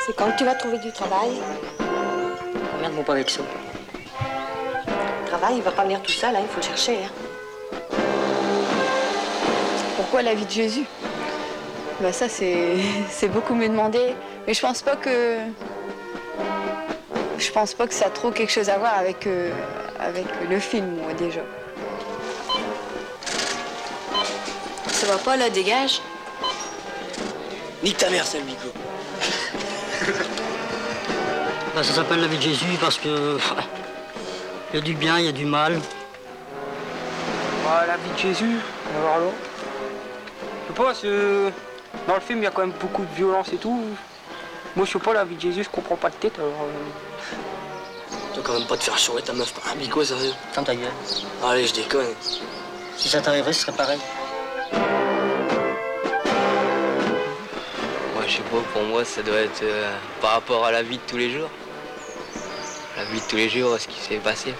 C'est quand tu vas trouver du travail pas avec ça. Il va pas venir tout seul, hein, il faut le chercher. Hein. Pourquoi la vie de Jésus? Bah Ça, c'est c'est beaucoup me demander. Mais je pense pas que. Je pense pas que ça a trop quelque chose à voir avec, euh, avec le film, moi, déjà. Ça va pas là, dégage Nique ta mère, sale Mico. Bah, ça s'appelle la vie de Jésus parce que. Il y a du bien, il y a du mal. Bah, la vie de Jésus, alors là. Je sais pas, c'est- dans le film, il y a quand même beaucoup de violence et tout. Moi, je sais pas, la vie de Jésus, je comprends pas de tête, alors. euh, quand même pas te faire chourer ta meuf par un bico, sérieux. Ferme ta gueule. Allez, je déconne. Si ça t'arriverait, ce serait pareil. Moi, je sais pas, pour moi, ça doit être euh, par rapport à la vie de tous les jours. Vie de tous les jours, ce qui s'est passé.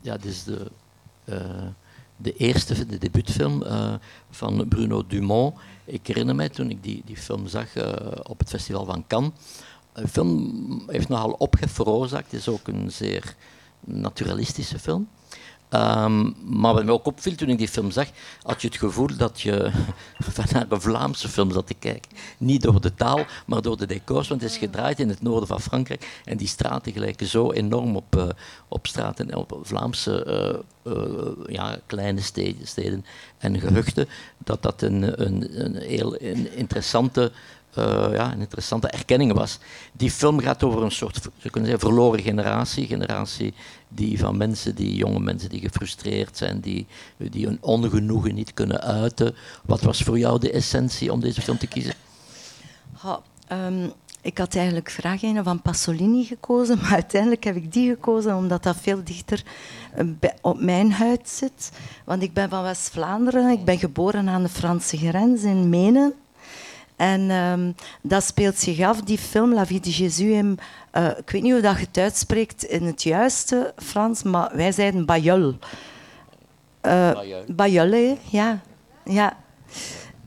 Ja, dit is de, eh, de eerste, de debuutfilm eh, van Bruno Dumont. Ik herinner mij toen ik die, die film zag eh, op het festival van Cannes. De film heeft nogal ophef veroorzaakt. Het is ook een zeer naturalistische film. Ehm, maar wat mij ook opviel toen ik die film zag, had je het gevoel dat je van naar een Vlaamse film zat te kijken. Niet door de taal, maar door de decors, want het is gedraaid in het noorden van Frankrijk. En die straten gelijken zo enorm op, eh, op straten, op Vlaamse eh, eh, ja, kleine steden, steden en gehuchten, dat dat een, een, een heel een interessante eh, ja, een interessante erkenning was. Die film gaat over een soort, kunnen zeggen, verloren generatie. Generatie die van mensen, die jonge mensen die gefrustreerd zijn, die, die hun ongenoegen niet kunnen uiten. Wat was voor jou de essentie om deze film te kiezen? Ehm, ik had eigenlijk graag een van Pasolini gekozen, maar uiteindelijk heb ik die gekozen omdat dat veel dichter eh, op mijn huid zit. Want ik ben van West-Vlaanderen, ik ben geboren aan de Franse grens in Menen. En ehm, dat speelt zich af, die film La Vie de Jésus. In, eh, ik weet niet hoe dat je het uitspreekt in het juiste Frans, maar wij zeiden. Bayeul, hè? ja. ja.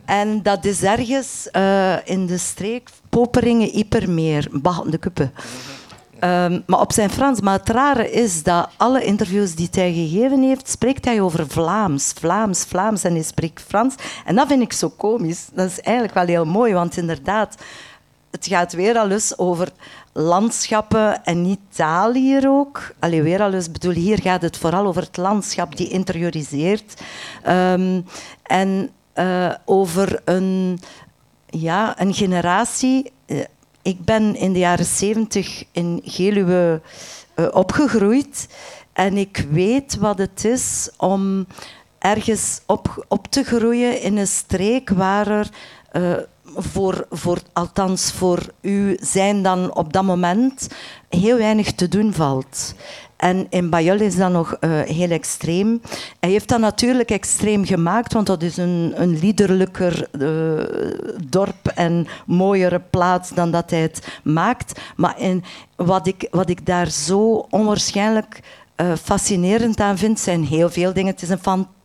En dat is ergens eh, in de streek Poperingen, Ipermeer, Bach de Kuppe. Ehm, maar op zijn Frans. Maar het rare is dat alle interviews die hij gegeven heeft, spreekt hij over Vlaams, Vlaams, Vlaams en hij spreekt Frans. En dat vind ik zo komisch. Dat is eigenlijk wel heel mooi, want inderdaad, het gaat weer al eens over landschappen en niet taal hier ook. Allee, weer al eens bedoel, hier gaat het vooral over het landschap die interioriseert. Ehm, en eh, over een, ja, een generatie. Ik ben in de jaren zeventig in Geluwe eh, opgegroeid. En ik weet wat het is om ergens op, op te groeien in een streek waar er eh, voor, voor, althans voor u zijn dan op dat moment heel weinig te doen valt. En in Bayeul is dat nog eh, heel extreem. Hij heeft dat natuurlijk extreem gemaakt, want dat is een, een liederlijker eh, dorp en mooiere plaats dan dat hij het maakt. Maar in, wat, ik, wat ik daar zo onwaarschijnlijk eh, fascinerend aan vind, zijn heel veel dingen. Het is een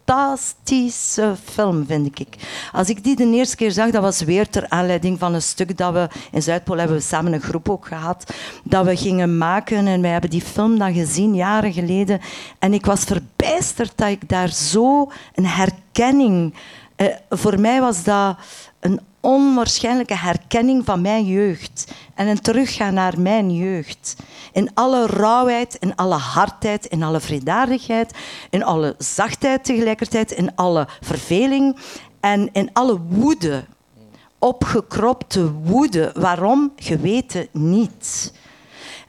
fantastische film, vind ik. Als ik die de eerste keer zag, dat was weer ter aanleiding van een stuk dat we in Zuidpool hebben we samen een groep ook gehad, dat we gingen maken. En wij hebben die film dan gezien, jaren geleden. En ik was verbijsterd dat ik daar zo een herkenning... eh, voor mij was dat een onwaarschijnlijke herkenning van mijn jeugd. En een teruggaan naar mijn jeugd. In alle rauwheid, in alle hardheid, in alle vredaardigheid, in alle zachtheid tegelijkertijd, in alle verveling en in alle woede. Opgekropte woede. Waarom? Geweten niet.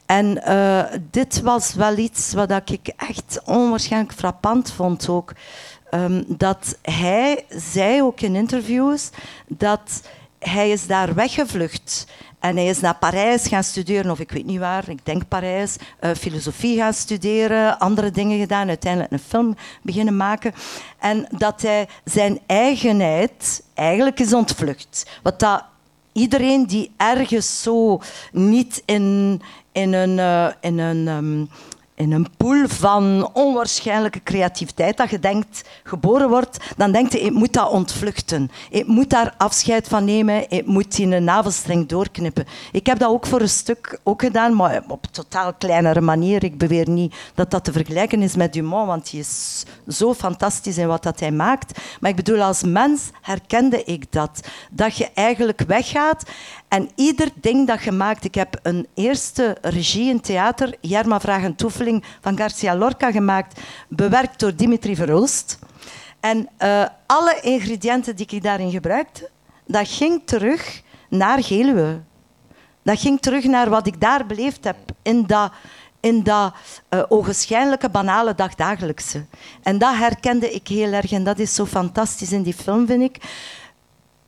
En eh, dit was wel iets wat ik echt onwaarschijnlijk frappant vond ook. Ehm, dat hij zei ook in interviews dat hij is daar weggevlucht. En hij is naar Parijs gaan studeren, of ik weet niet waar, ik denk Parijs, uh, filosofie gaan studeren, andere dingen gedaan, uiteindelijk een film beginnen maken. En dat hij zijn eigenheid eigenlijk is ontvlucht. Wat dat iedereen die ergens zo niet in, in een, uh, in een um, in een pool van onwaarschijnlijke creativiteit, dat je denkt, geboren wordt, dan denkt je, ik moet dat ontvluchten. Ik moet daar afscheid van nemen, ik moet in een navelstreng doorknippen. Ik heb dat ook voor een stuk ook gedaan, maar op een totaal kleinere manier. Ik beweer niet dat dat te vergelijken is met Dumont, want hij is zo fantastisch in wat dat hij maakt. Maar ik bedoel, als mens herkende ik dat. Dat je eigenlijk weggaat en ieder ding dat je maakt... Ik heb een eerste regie in theater, Jerma Vraag en Toefeling, van Garcia Lorca gemaakt, bewerkt door Dimitri Verhulst. En uh, alle ingrediënten die ik daarin gebruikte, dat ging terug naar Geluwe. Dat ging terug naar wat ik daar beleefd heb, in dat, in dat uh, banale dagdagelijkse. En dat herkende ik heel erg en dat is zo fantastisch in die film, vind ik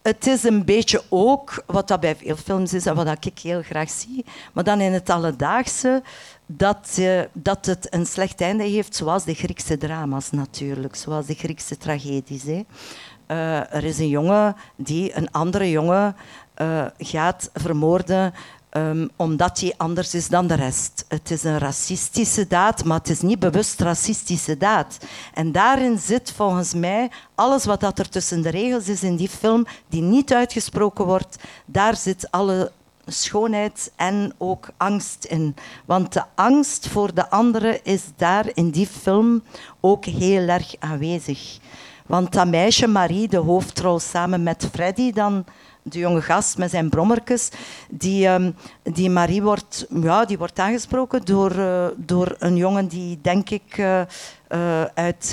het is een beetje ook, wat dat bij veel films is en wat ik heel graag zie, maar dan in het alledaagse, dat, uh, dat het een slecht einde heeft, zoals de Griekse drama's natuurlijk, zoals de Griekse tragedies. Hè. Uh, er is een jongen die een andere jongen uh, gaat vermoorden Um, omdat hij anders is dan de rest. Het is een racistische daad, maar het is niet bewust racistische daad. En daarin zit volgens mij alles wat dat er tussen de regels is in die film, die niet uitgesproken wordt, daar zit alle schoonheid en ook angst in. Want de angst voor de andere is daar in die film ook heel erg aanwezig. Want dat meisje Marie, de hoofdrol samen met Freddy, dan de jonge gast met zijn brommertjes, die, um, die Marie wordt, ja, die wordt aangesproken door, uh, door een jongen die, denk ik, uh, uit,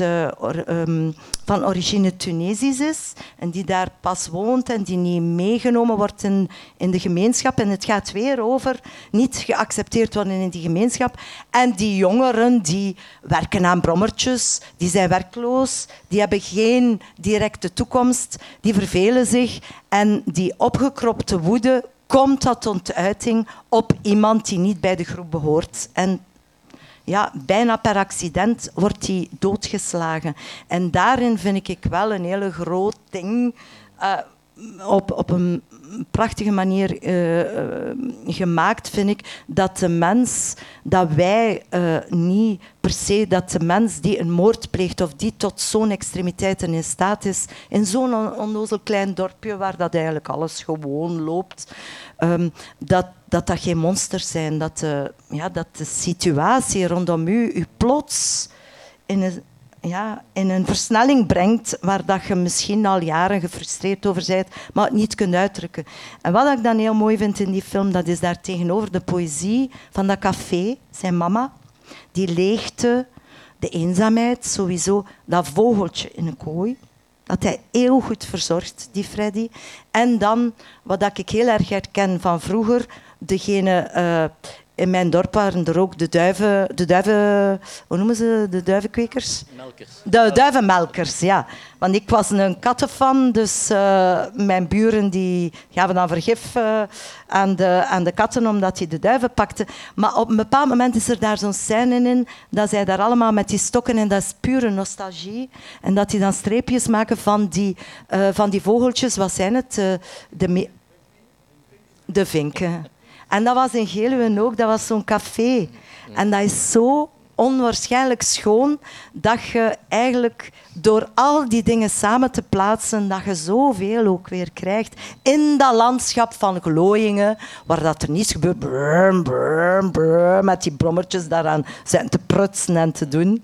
um, van origine Tunesisch is en die daar pas woont en die niet meegenomen wordt in, in de gemeenschap. En het gaat weer over niet geaccepteerd worden in die gemeenschap. En die jongeren die werken aan brommertjes, die zijn werkloos, die hebben geen directe toekomst, die vervelen zich en die opgekropte woede komt dat tot uiting op iemand die niet bij de groep behoort. En ja, bijna per accident wordt hij doodgeslagen. En daarin vind ik wel een hele groot ding. Uh, op, op een prachtige manier uh, gemaakt, vind ik, dat de mens, dat wij uh, niet per se, dat de mens die een moord pleegt of die tot zo'n extremiteiten in staat is, in zo'n onnozel klein dorpje waar dat eigenlijk alles gewoon loopt, um, dat, dat dat geen monsters zijn, dat de, ja, dat de situatie rondom u u plots in een, ja, in een versnelling brengt waar dat je misschien al jaren gefrustreerd over bent, maar het niet kunt uitdrukken. En wat ik dan heel mooi vind in die film, dat is daar tegenover de poëzie van dat café, zijn mama, die leegte, de eenzaamheid, sowieso dat vogeltje in een kooi, dat hij heel goed verzorgt, die Freddy. En dan, wat ik heel erg herken van vroeger, degene uh, in mijn dorp waren er ook de duiven, de duiven hoe noemen ze de duivenkwekers? Melkers. De duivenmelkers, ja. Want ik was een kattenfan, dus uh, mijn buren die gaven dan vergif uh, aan, de, aan de katten omdat die de duiven pakten. Maar op een bepaald moment is er daar zo'n scène in dat zij daar allemaal met die stokken en dat is pure nostalgie. En dat die dan streepjes maken van die, uh, van die vogeltjes, wat zijn het? de, de vinken. En dat was in Geluwen ook, dat was zo'n café. En dat is zo onwaarschijnlijk schoon dat je eigenlijk door al die dingen samen te plaatsen, dat je zoveel ook weer krijgt in dat landschap van glooiingen, waar dat er niets gebeurt, met die brommertjes daaraan zijn te prutsen en te doen.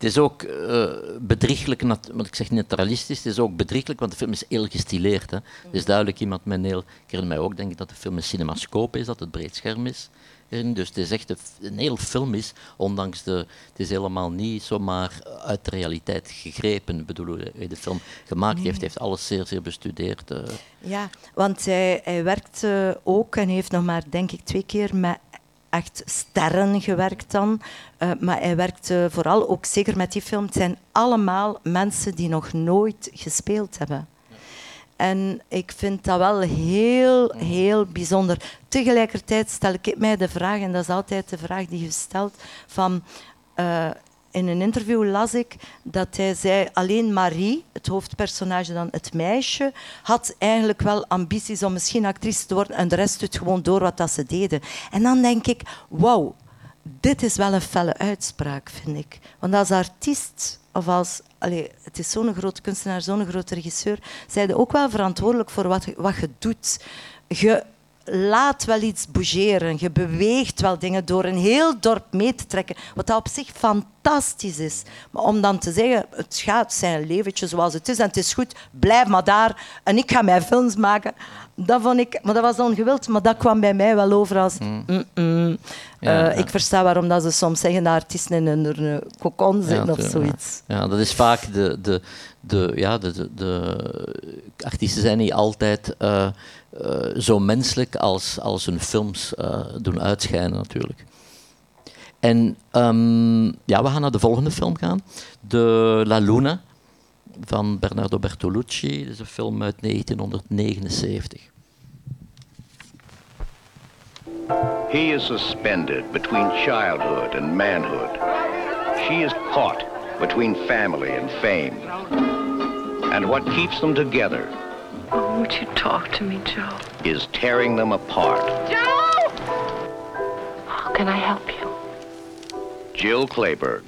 Het is ook uh, bedrieglijk, want ik zeg naturalistisch, het is ook bedrieglijk, want de film is heel gestileerd. Hè. Het is duidelijk iemand met een heel... Ik herinner mij ook denk ik, dat de film een cinemascope is, dat het breedscherm is. Dus het is echt een, heel film is, ondanks de... Het is helemaal niet zomaar uit de realiteit gegrepen. Ik bedoel, hij de film gemaakt nee. heeft, heeft alles zeer, zeer bestudeerd. Uh. Ja, want hij, hij werkt ook en heeft nog maar, denk ik, twee keer met echt sterren gewerkt dan. Eh, maar hij werkte vooral ook zeker met die film. Het zijn allemaal mensen die nog nooit gespeeld hebben. En ik vind dat wel heel, heel bijzonder. Tegelijkertijd stel ik mij de vraag, en dat is altijd de vraag die je stelt, van... eh, in een interview las ik dat hij zei alleen Marie, het hoofdpersonage dan het meisje, had eigenlijk wel ambities om misschien actrice te worden en de rest doet gewoon door wat dat ze deden. En dan denk ik, wauw, dit is wel een felle uitspraak, vind ik. Want als artiest of als... Allee, het is zo'n grote kunstenaar, zo'n grote regisseur. Zij je ook wel verantwoordelijk voor wat, wat je doet. Je laat wel iets bougeren. Je beweegt wel dingen door een heel dorp mee te trekken. Wat dat op zich fantastisch is. Maar om dan te zeggen, het gaat zijn leventje zoals het is en het is goed, blijf maar daar. En ik ga mijn films maken. Dat vond ik, maar dat was ongewild, maar dat kwam bij mij wel over als... mm-mm. Ja, Eh, ja. Ik versta waarom dat ze soms zeggen dat artiesten in een eh, cocon zitten of zoiets. Ja. ja, dat is vaak de, de, de, ja, de, de, de artiesten zijn niet altijd eh, eh, zo menselijk als, als hun films eh, doen uitschijnen natuurlijk. En ehm, ja, we gaan naar de volgende film gaan. De La Luna van Bernardo Bertolucci. Dat is een film uit 1979. He is suspended between childhood and manhood. She is caught between family and fame. And what keeps them together Oh, would you talk to me, Joe? is tearing them apart. Joe! How can I help you? Jill Clayburgh,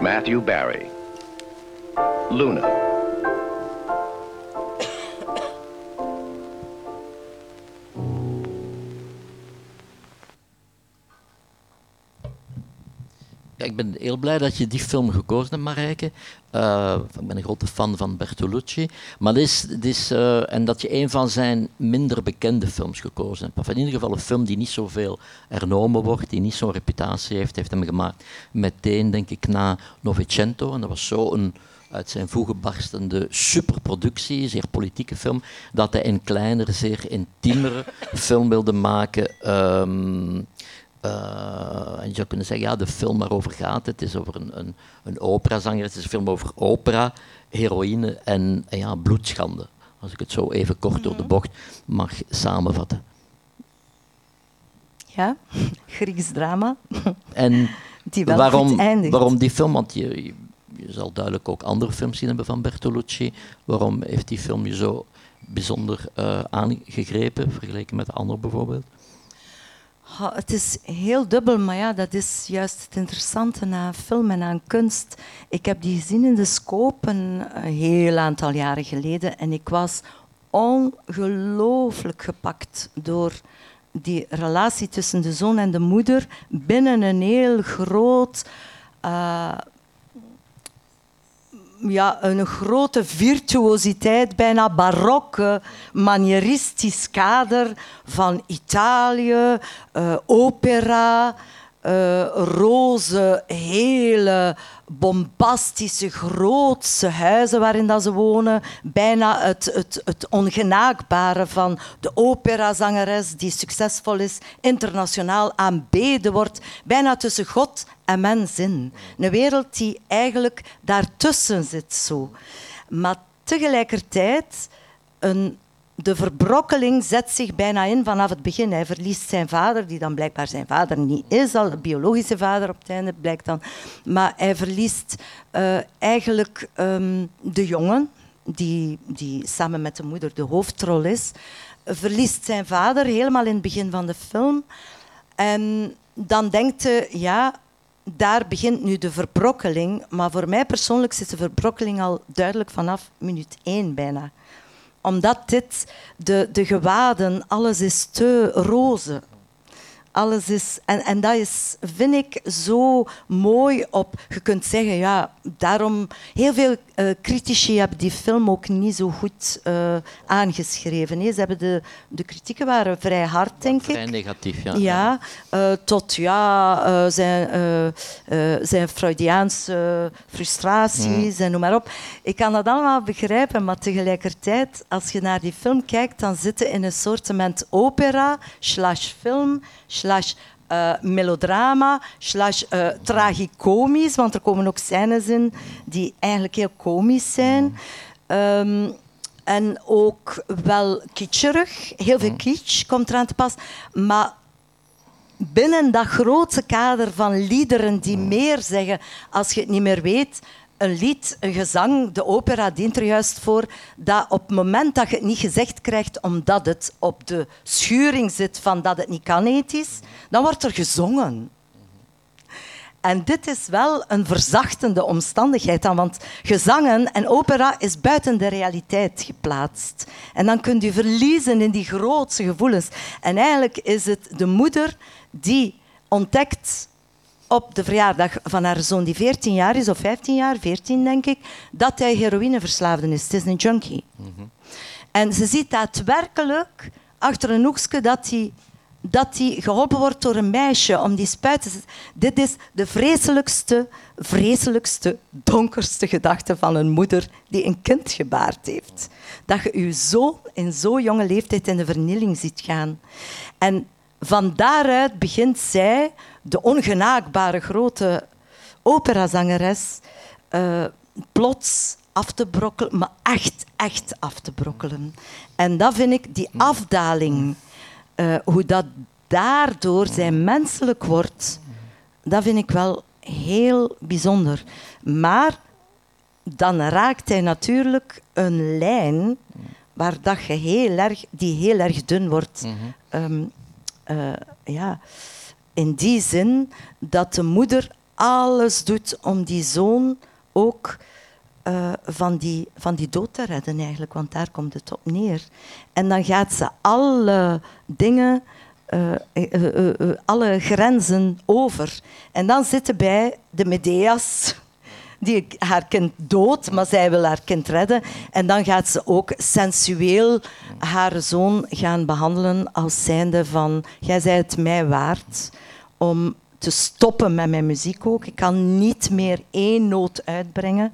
Matthew Barry, Luna. Ik ben heel blij dat je die film gekozen hebt, Marijke. Eh, ik ben een grote fan van Bertolucci. Maar dit is, dit is, eh, en dat je een van zijn minder bekende films gekozen hebt. Of in ieder geval een film die niet zoveel hernomen wordt, die niet zo'n reputatie heeft. heeft hem gemaakt meteen, denk ik, na Novecento. En dat was zo een uit zijn voegen barstende superproductie, zeer politieke film, dat hij een kleinere, zeer intiemere film wilde maken. Eh, en je zou kunnen zeggen, ja, de film waarover gaat, het is over een, een, een operazanger, het is een film over opera, heroïne en, en ja, bloedschande. Als ik het zo even kort door de bocht mag samenvatten. Ja, Grieks drama. En Die wel waarom, waarom die film? Want je, je, je zal duidelijk ook andere films zien hebben van Bertolucci. Waarom heeft die film je zo bijzonder eh, aangegrepen, vergeleken met de andere bijvoorbeeld? Het is heel dubbel, maar ja, dat is juist het interessante aan film en aan kunst. Ik heb die gezien in de Scope een, een heel aantal jaren geleden en ik was ongelooflijk gepakt door die relatie tussen de zoon en de moeder binnen een heel groot eh, ja, een grote virtuositeit, bijna barokke, manieristisch kader van Italië, eh, opera, eh, roze, hele bombastische, grootse huizen waarin dat ze wonen. Bijna het, het, het ongenaakbare van de operazangeres die succesvol is, internationaal aanbeden wordt. Bijna tussen God en mens in. Een wereld die eigenlijk daartussen zit zo. Maar tegelijkertijd een de verbrokkeling zet zich bijna in vanaf het begin. Hij verliest zijn vader, die dan blijkbaar zijn vader niet is, al biologische vader op het einde blijkt dan. Maar hij verliest eh, eigenlijk ehm, de jongen, die, die samen met de moeder de hoofdrol is, verliest zijn vader helemaal in het begin van de film. En dan denkt hij, ja, daar begint nu de verbrokkeling. Maar voor mij persoonlijk zit de verbrokkeling al duidelijk vanaf minuut één bijna omdat dit, de, de gewaden, alles is te roze. Alles is, en, en dat is, vind ik, zo mooi op. Je kunt zeggen, ja, daarom. Heel veel eh, critici hebben die film ook niet zo goed eh, aangeschreven. Ze hebben de, de kritieken waren vrij hard, denk ik. Vrij negatief, ja. Ja, eh, tot ja, zijn, zijn Freudiaanse frustraties en noem maar op. Ik kan dat allemaal begrijpen, maar tegelijkertijd, als je naar die film kijkt, dan zitten in een soort opera, slash film, slash eh, melodrama slash eh, tragicomisch, want er komen ook scènes in die eigenlijk heel komisch zijn. Ehm, en ook wel kitscherig. Heel veel kitsch komt eraan te pas. Maar binnen dat grote kader van liederen die meer zeggen als je het niet meer weet. Een lied, een gezang, de opera dient er juist voor dat op het moment dat je het niet gezegd krijgt omdat het op de schuring zit van dat het niet kan ethisch, dan wordt er gezongen. En dit is wel een verzachtende omstandigheid dan, want gezangen en opera is buiten de realiteit geplaatst. En dan kunt u verliezen in die grootste gevoelens. En eigenlijk is het de moeder die ontdekt op de verjaardag van haar zoon die 14 jaar is, of 15 jaar, 14 denk ik, dat hij heroïneverslaafde is. Het is een junkie. En ze ziet daadwerkelijk achter een hoekje dat hij dat hij geholpen wordt door een meisje om die spuit te zetten. Dit is de vreselijkste, vreselijkste, donkerste gedachte van een moeder die een kind gebaard heeft. Dat je je zoon in zo'n jonge leeftijd in de vernieling ziet gaan. En van daaruit begint zij, de ongenaakbare grote operazangeres, eh, plots af te brokkelen, maar echt, echt af te brokkelen. En dat vind ik, die afdaling, eh, hoe dat daardoor zij menselijk wordt, dat vind ik wel heel bijzonder. Maar dan raakt hij natuurlijk een lijn waar dat je heel erg, die heel erg dun wordt. Ehm, eh, ja, in die zin dat de moeder alles doet om die zoon ook eh, van, die, van die dood te redden, eigenlijk, want daar komt het op neer. En dan gaat ze alle dingen, eh, alle grenzen over. En dan zitten bij de Medea's, die haar kind dood, maar zij wil haar kind redden. En dan gaat ze ook sensueel haar zoon gaan behandelen als zijnde van, jij zei het mij waard om te stoppen met mijn muziek ook. Ik kan niet meer één noot uitbrengen.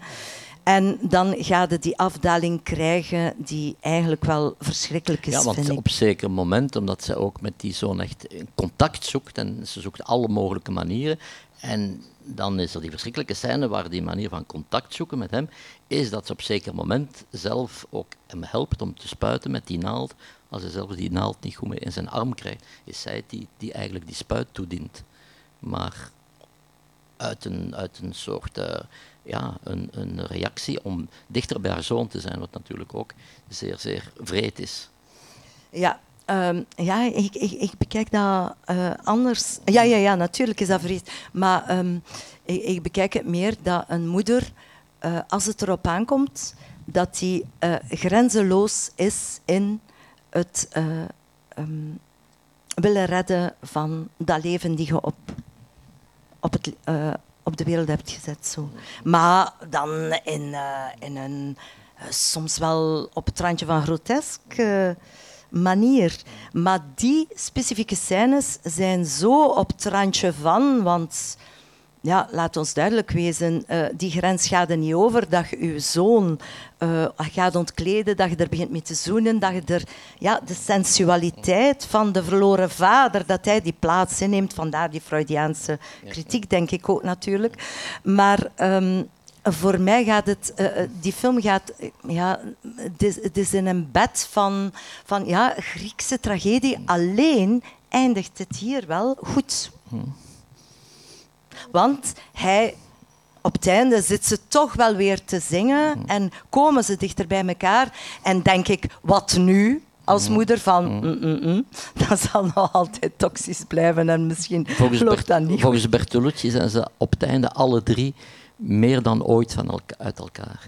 En dan gaat het die afdaling krijgen die eigenlijk wel verschrikkelijk is, Ja, want vind ik. op zeker moment, omdat ze ook met die zoon echt contact zoekt, en ze zoekt alle mogelijke manieren, en dan is er die verschrikkelijke scène waar die manier van contact zoeken met hem, is dat ze op zeker moment zelf ook hem helpt om te spuiten met die naald. Als hij zelf die naald niet goed meer in zijn arm krijgt, is zij die, die eigenlijk die spuit toedient. Maar uit een, uit een soort eh, ja, een, een reactie om dichter bij haar zoon te zijn, wat natuurlijk ook zeer, zeer vreed is. Ja, ehm, ja ik, ik, ik bekijk dat eh, anders. Ja, ja, ja, natuurlijk is dat vrees. Maar ehm, ik, ik bekijk het meer dat een moeder, eh, als het erop aankomt, dat die eh, grenzeloos is in het eh, ehm, willen redden van dat leven die je op, op, het, op de wereld hebt gezet. Zo. Maar dan in, in een soms wel op het randje van grotesk manier. Maar die specifieke scènes zijn zo op het randje van, want ja, laat ons duidelijk wezen, eh, die grens gaat er niet over dat je je zoon eh, gaat ontkleden, dat je er begint mee te zoenen, dat je er ja, de sensualiteit van de verloren vader, dat hij die plaats inneemt, vandaar die Freudiaanse kritiek, denk ik ook natuurlijk. Maar ehm, voor mij gaat het, eh, eh, die film gaat, eh, ja, het is, het is in een bed van, van ja, Griekse tragedie. Alleen eindigt het hier wel goed. Want hij, op het einde zit ze toch wel weer te zingen en komen ze dichter bij elkaar. En denk ik, wat nu? Als moeder van, mm, mm, mm, dat zal nog altijd toxisch blijven en misschien Volgens, Bert- dat niet. volgens Bertolucci zijn ze op het einde alle drie meer dan ooit van elka- uit elkaar.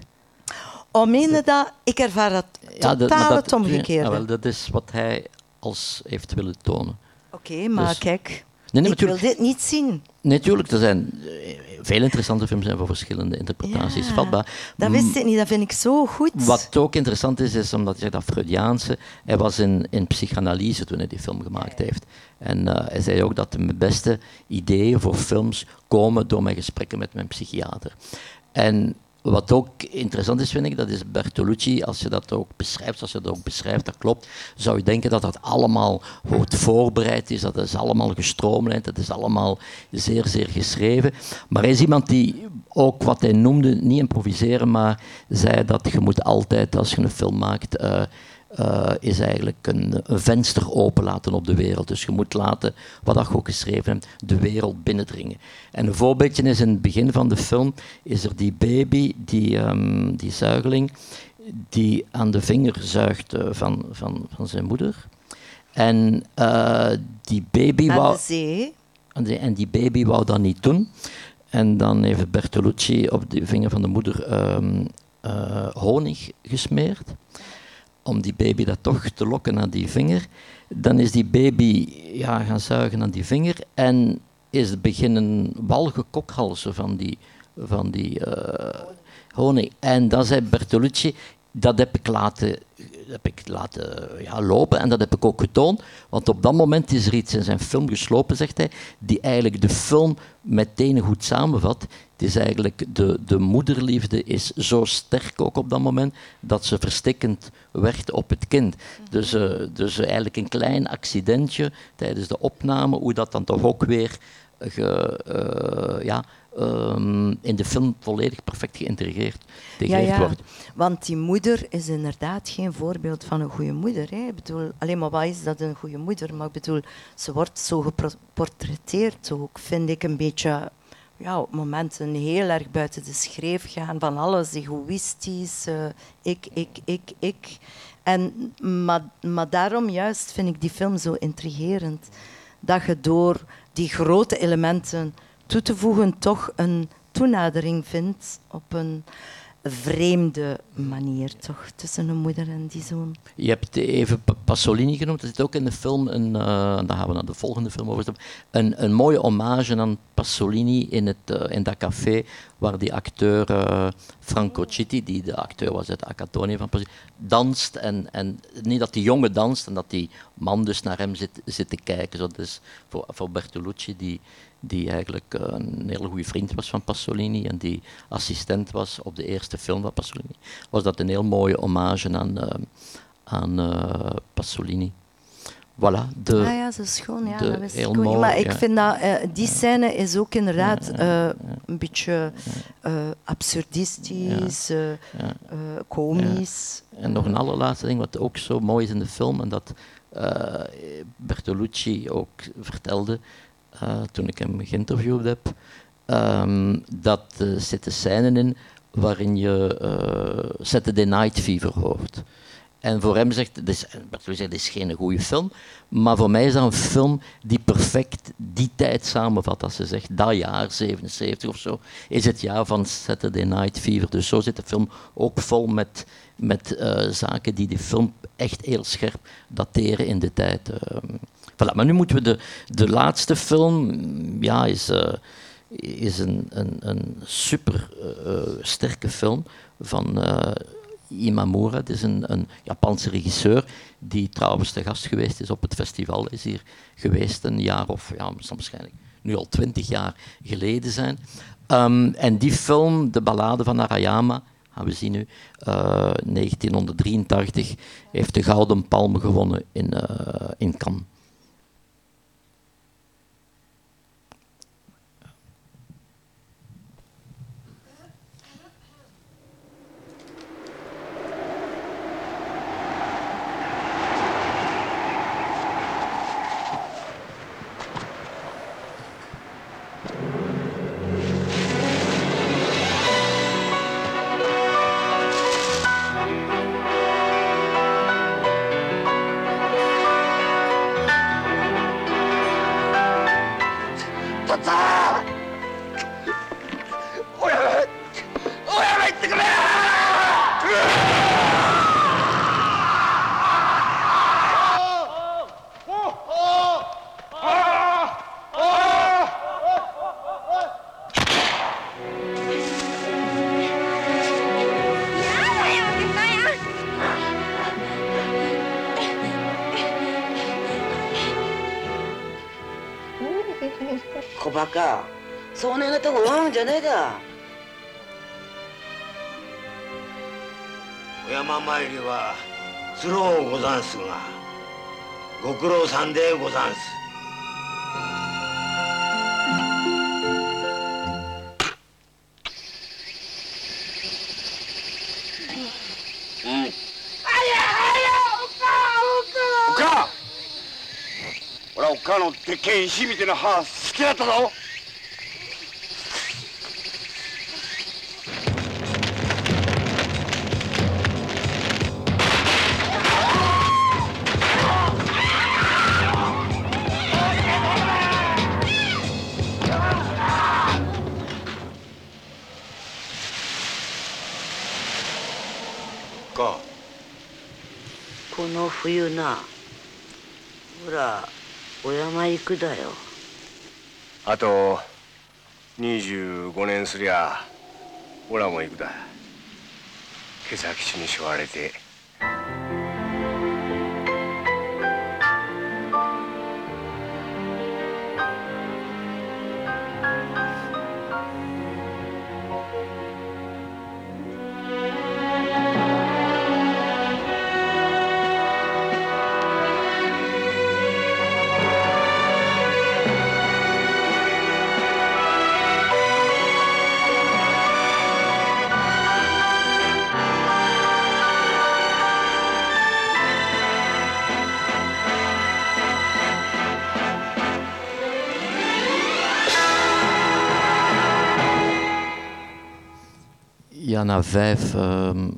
Oh, meen je dat? Ik ervaar dat Ja, totaal dat- het omgekeerde. Ja, wel, dat is wat hij als heeft willen tonen. Oké, maar Dus- kijk, Nee, nee, ik wil dit niet zien. Natuurlijk, er zijn eh, veel interessante films zijn voor verschillende interpretaties Ja, vatbaar. Dat wist ik niet, dat vind ik zo goed. Wat ook interessant is, is omdat je zegt dat Freudiaanse, hij was in, in psychanalyse toen hij die film gemaakt heeft. En eh, hij zei ook dat de beste ideeën voor films komen door mijn gesprekken met mijn psychiater. En wat ook interessant is, vind ik, dat is Bertolucci, als je dat ook beschrijft, als je dat ook beschrijft, dat klopt, zou je denken dat dat allemaal goed voorbereid is, dat is allemaal gestroomlijnd, dat is allemaal zeer, zeer geschreven. Maar hij is iemand die ook wat hij noemde, niet improviseren, maar zei dat je moet altijd, als je een film maakt, eh, uh, is eigenlijk een, een, venster openlaten op de wereld. Dus je moet laten, wat je ook geschreven hebt, de wereld binnendringen. En een voorbeeldje is in het begin van de film, is er die baby, die, um, die zuigeling, die aan de vinger zuigt uh, van, van, van zijn moeder. En uh, die baby aan wou... de en die baby wou dat niet doen. En dan heeft Bertolucci op de vinger van de moeder um, honig gesmeerd om die baby dat toch te lokken naar die vinger. Dan is die baby ja, gaan zuigen aan die vinger en is beginnen walgen kokhalzen van die, van die uh, honing. En dan zei Bertolucci, dat heb ik laten, heb ik laten ja, lopen en dat heb ik ook getoond. Want op dat moment is er iets in zijn film geslopen, zegt hij, die eigenlijk de film meteen goed samenvat. Het is eigenlijk de, de moederliefde is zo sterk ook op dat moment dat ze verstikkend werd op het kind. Dus, uh, dus eigenlijk een klein accidentje tijdens de opname, hoe dat dan toch ook weer ge, uh, ja, um, in de film volledig perfect geïntegreerd ja, ja. wordt. Want die moeder is inderdaad geen voorbeeld van een goede moeder. Hè. Ik bedoel, alleen maar wat is dat een goede moeder? Maar ik bedoel, ze wordt zo geportretteerd ook, vind ik een beetje ja, op momenten heel erg buiten de schreef gaan van alles egoïstisch, uh, ik, ik, ik, ik. En, maar, maar daarom juist vind ik die film zo intrigerend. Dat je door die grote elementen toe te voegen toch een toenadering vindt op een vreemde manier toch tussen een moeder en die zoon. Je hebt even Pasolini genoemd, er zit ook in de film, een, uh, dan gaan we naar de volgende film over, een, een mooie hommage aan Pasolini in, het, uh, in dat café waar die acteur uh, Franco Citti, die de acteur was uit Acatoni van Pasolini, danst en, en niet dat die jongen danst en dat die man dus naar hem zit, zit te kijken. Zo, dus voor, voor Bertolucci, die, die eigenlijk uh, een hele goede vriend was van Pasolini en die assistent was op de eerste film van Pasolini, was dat een heel mooie hommage aan, uh, aan uh, Pasolini. Voilà, de, ah ja, dat is schoon, ja, dat is mooi, maar ik vind dat die scène is ook inderdaad een beetje absurdistisch, komisch. En nog een allerlaatste ding wat ook zo mooi is in de film en dat Bertolucci ook vertelde, uh, toen ik hem geïnterviewd heb, um, dat uh, zitten scènes in waarin je uh, Saturday Night Fever hoort. En voor hem zegt, dit is, dit is geen goede film, maar voor mij is dat een film die perfect die tijd samenvat. Als ze zegt, dat jaar, 77 of zo, is het jaar van Saturday Night Fever. Dus zo zit de film ook vol met, met zaken die de film echt heel scherp dateren in de tijd. Uh, Maar nu moeten we de, de laatste film, ja, is, uh, is een, een, een super uh, sterke film van uh, Imamura. Het is een, een Japanse regisseur die trouwens te gast geweest is op het festival. Is hier geweest een jaar of, ja, waarschijnlijk nu al twintig jaar geleden zijn. Um, en die film, De Ballade van Arayama, gaan we zien nu, 1983, heeft de Gouden Palm gewonnen in, in Cannes. さんでござんす。うん。おっかのでっけえ石みたいな歯好きだったぞ山行くだよ。あと25年すりゃおらも行くだ。今朝基地にしょわれて。Na vijf ehm,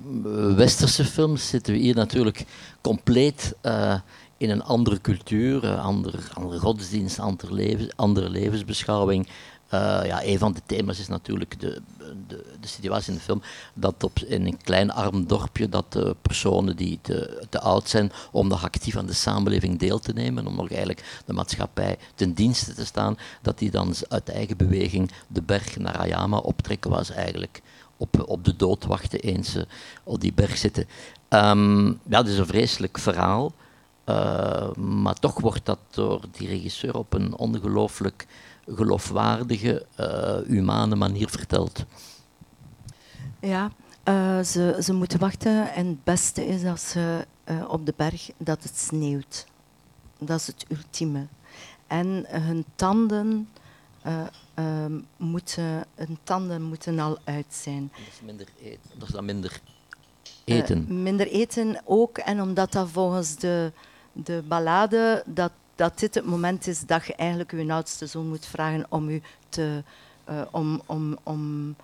westerse films zitten we hier natuurlijk compleet eh, in een andere cultuur, eh, andere, andere godsdienst, andere, andere levensbeschouwing. Eh, ja, een van de thema's is natuurlijk de, de, de situatie in de film dat op, in een klein arm dorpje dat de personen die te, oud zijn om nog actief aan de samenleving deel te nemen, om nog eigenlijk de maatschappij ten dienste te staan, dat die dan uit eigen beweging de berg naar Ayama optrekken, ze eigenlijk op, op de dood wachten eens ze op die berg zitten. Ehm, ja, dat is een vreselijk verhaal. Uh, maar toch wordt dat door die regisseur op een ongelooflijk geloofwaardige, uh, humane manier verteld. Ja, uh, ze, ze moeten wachten en het beste is als ze op de berg dat het sneeuwt. Dat is het ultieme. En hun tanden uh, moeten, hun tanden moeten al uit zijn. Is minder eten. Dat is dan minder eten. Uh, minder eten ook. En omdat dat volgens de, de ballade, dat, dat dit het moment is dat je eigenlijk je oudste zoon moet vragen om u te, uh, om, om, om,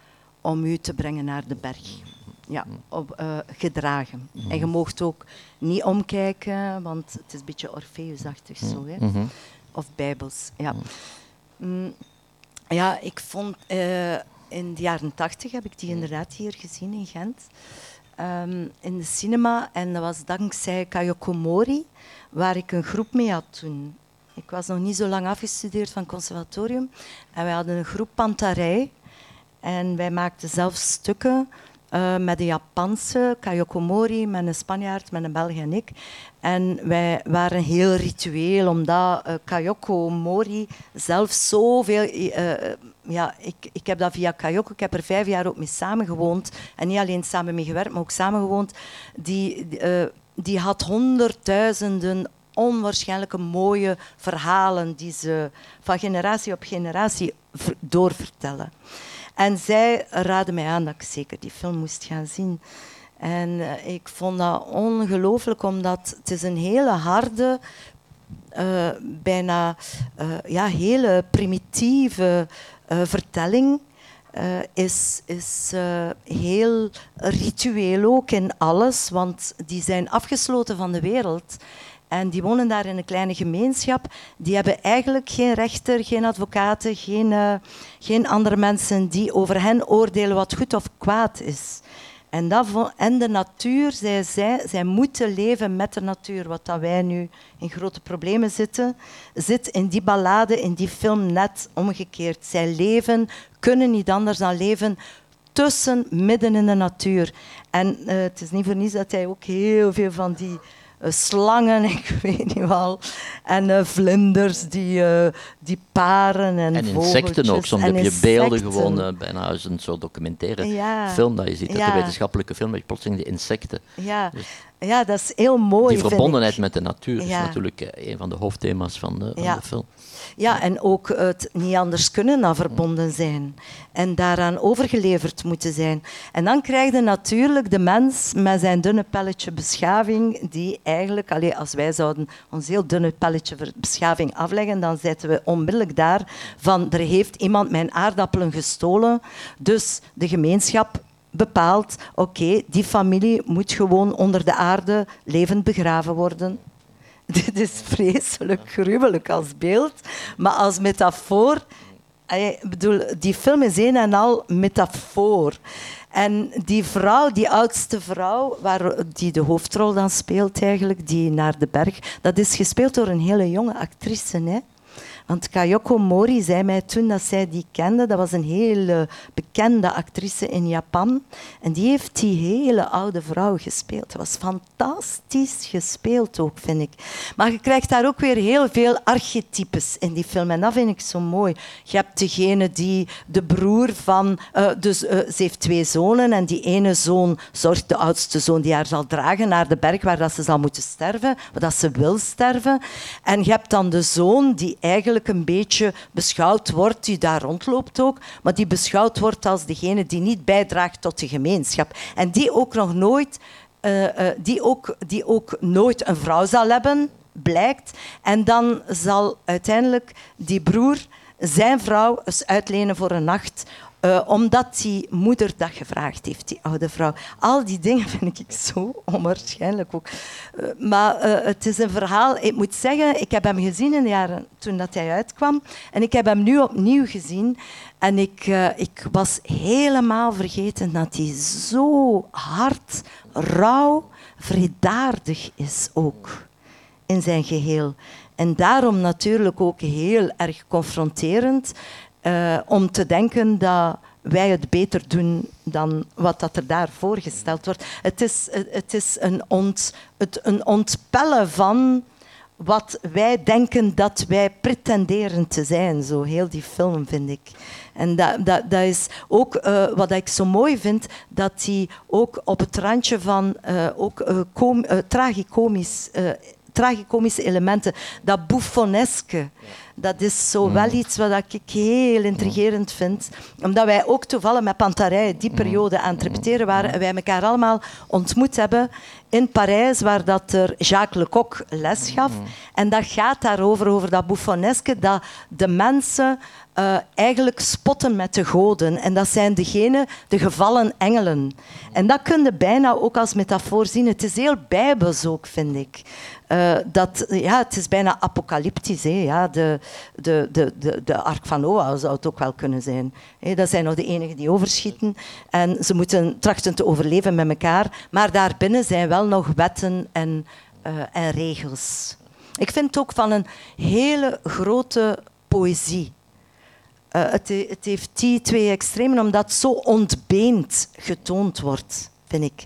om u te brengen naar de berg. Ja, op, uh, gedragen. Mm -hmm. En je moogt ook niet omkijken, want het is een beetje Orpheusachtig zo. Hè? Mm -hmm. Of bijbels, ja. Mm, ja, ik vond uh, in de jaren tachtig heb ik die inderdaad hier gezien in Gent. Um, in de cinema. En dat was dankzij Kayoko Mori, waar ik een groep mee had toen. Ik was nog niet zo lang afgestudeerd van het conservatorium. En wij hadden een groep Pantarij. En wij maakten zelf stukken uh, met de Japanse, Kayoko Mori, met een Spanjaard, met een Belg en ik. En wij waren heel ritueel, omdat uh, Kayoko Mori zelf zoveel... Uh, ja, ik, ik heb dat via Kayoko, ik heb er vijf jaar ook mee samengewoond. En niet alleen samen mee gewerkt, maar ook samengewoond. Die, die had honderdduizenden onwaarschijnlijke mooie verhalen die ze van generatie op generatie doorvertellen. En zij raadde mij aan dat ik zeker die film moest gaan zien. En uh, ik vond dat ongelooflijk, omdat het is een hele harde, uh, bijna uh, ja, hele primitieve vertelling is, is heel ritueel ook in alles, want die zijn afgesloten van de wereld. En die wonen daar in een kleine gemeenschap. Die hebben eigenlijk geen rechter, geen advocaten, geen, uh, geen andere mensen die over hen oordelen wat goed of kwaad is. En, dat, en de natuur, zij, zij, zij moeten leven met de natuur. Wat dat wij nu in grote problemen zitten, zit in die ballade, in die film net omgekeerd. Zij leven, kunnen niet anders dan leven tussen, midden in de natuur. En uh, het is niet voor niets dat hij ook heel veel van die eh, slangen, ik weet niet wel. En eh, vlinders die, eh, die paren en En insecten ook. Soms heb je beelden gewoon eh, bijna als een soort documentaire Ja. film dat je ziet. Dat Ja. een wetenschappelijke film, dat je plotseling de insecten. Ja. ja, dat is heel mooi. die verbondenheid met de natuur is natuurlijk eh, een van de hoofdthema's van de, van de film. Ja, en ook het niet anders kunnen dan verbonden zijn. En daaraan overgeleverd moeten zijn. En dan krijg je natuurlijk de mens met zijn dunne pelletje beschaving, die eigenlijk, allee, als wij zouden ons heel dunne pelletje beschaving afleggen, dan zitten we onmiddellijk daar van er heeft iemand mijn aardappelen gestolen, dus de gemeenschap bepaalt, oké, die familie moet gewoon onder de aarde levend begraven worden. Dit is vreselijk gruwelijk als beeld, maar als metafoor. eh, Ik bedoel, die film is een en al metafoor. En die vrouw, die oudste vrouw, waar, die de hoofdrol dan speelt eigenlijk, die naar de berg, dat is gespeeld door een hele jonge actrice. Hè? Want Kayoko Mori zei mij toen dat zij die kende, dat was een hele bekende actrice in Japan. En die heeft die hele oude vrouw gespeeld. Dat was fantastisch gespeeld ook, vind ik. Maar je krijgt daar ook weer heel veel archetypes in die film. En dat vind ik zo mooi. Je hebt degene die de broer van... eh, dus eh, ze heeft twee zonen en die ene zoon zorgt, de oudste zoon, die haar zal dragen naar de berg waar dat ze zal moeten sterven, waar dat ze wil sterven. En je hebt dan de zoon die eigenlijk een beetje beschouwd wordt, die daar rondloopt ook, maar die beschouwd wordt als degene die niet bijdraagt tot de gemeenschap. En die ook nog nooit, eh, eh, die ook, die ook nooit een vrouw zal hebben, blijkt. En dan zal uiteindelijk die broer zijn vrouw eens uitlenen voor een nacht. Eh, omdat die moeder dat gevraagd heeft, die oude vrouw. Al die dingen vind ik zo onwaarschijnlijk ook. Eh, maar eh, het is een verhaal. Ik moet zeggen, ik heb hem gezien in de jaren toen dat hij uitkwam. En ik heb hem nu opnieuw gezien. En ik, ik was helemaal vergeten dat hij zo hard, rauw, vredaardig is ook in zijn geheel. En daarom natuurlijk ook heel erg confronterend eh, om te denken dat wij het beter doen dan wat dat er daar voorgesteld wordt. Het is, het is een, ont, het, een ontpellen van wat wij denken dat wij pretenderen te zijn. Zo heel die film, vind ik. En dat, dat, dat is ook eh, wat ik zo mooi vind, dat hij ook op het randje van eh, ook, tragicomisch, eh, tragicomische elementen, dat bouffoneske, dat is zo wel iets wat ik heel intrigerend vind. Omdat wij ook toevallig met Pantarij die periode aan het repeteren waren en wij elkaar allemaal ontmoet hebben in Parijs, waar dat er Jacques Lecoq les gaf. En dat gaat daarover, over dat bouffoneske, dat de mensen eh, eigenlijk spotten met de goden. En dat zijn degene, de gevallen engelen. En dat kun je bijna ook als metafoor zien. Het is heel bijbels ook, vind ik. Eh, dat, ja, het is bijna apocalyptisch. Hè? Ja, de, de, de, de, de ark van Noah zou het ook wel kunnen zijn. Hè? Dat zijn nog de enigen die overschieten. En ze moeten trachten te overleven met elkaar. Maar daarbinnen zijn wel nog wetten en, eh, en regels. Ik vind het ook van een hele grote poëzie. Eh, het, he- het heeft die twee extremen, omdat het zo ontbeend getoond wordt, vind ik.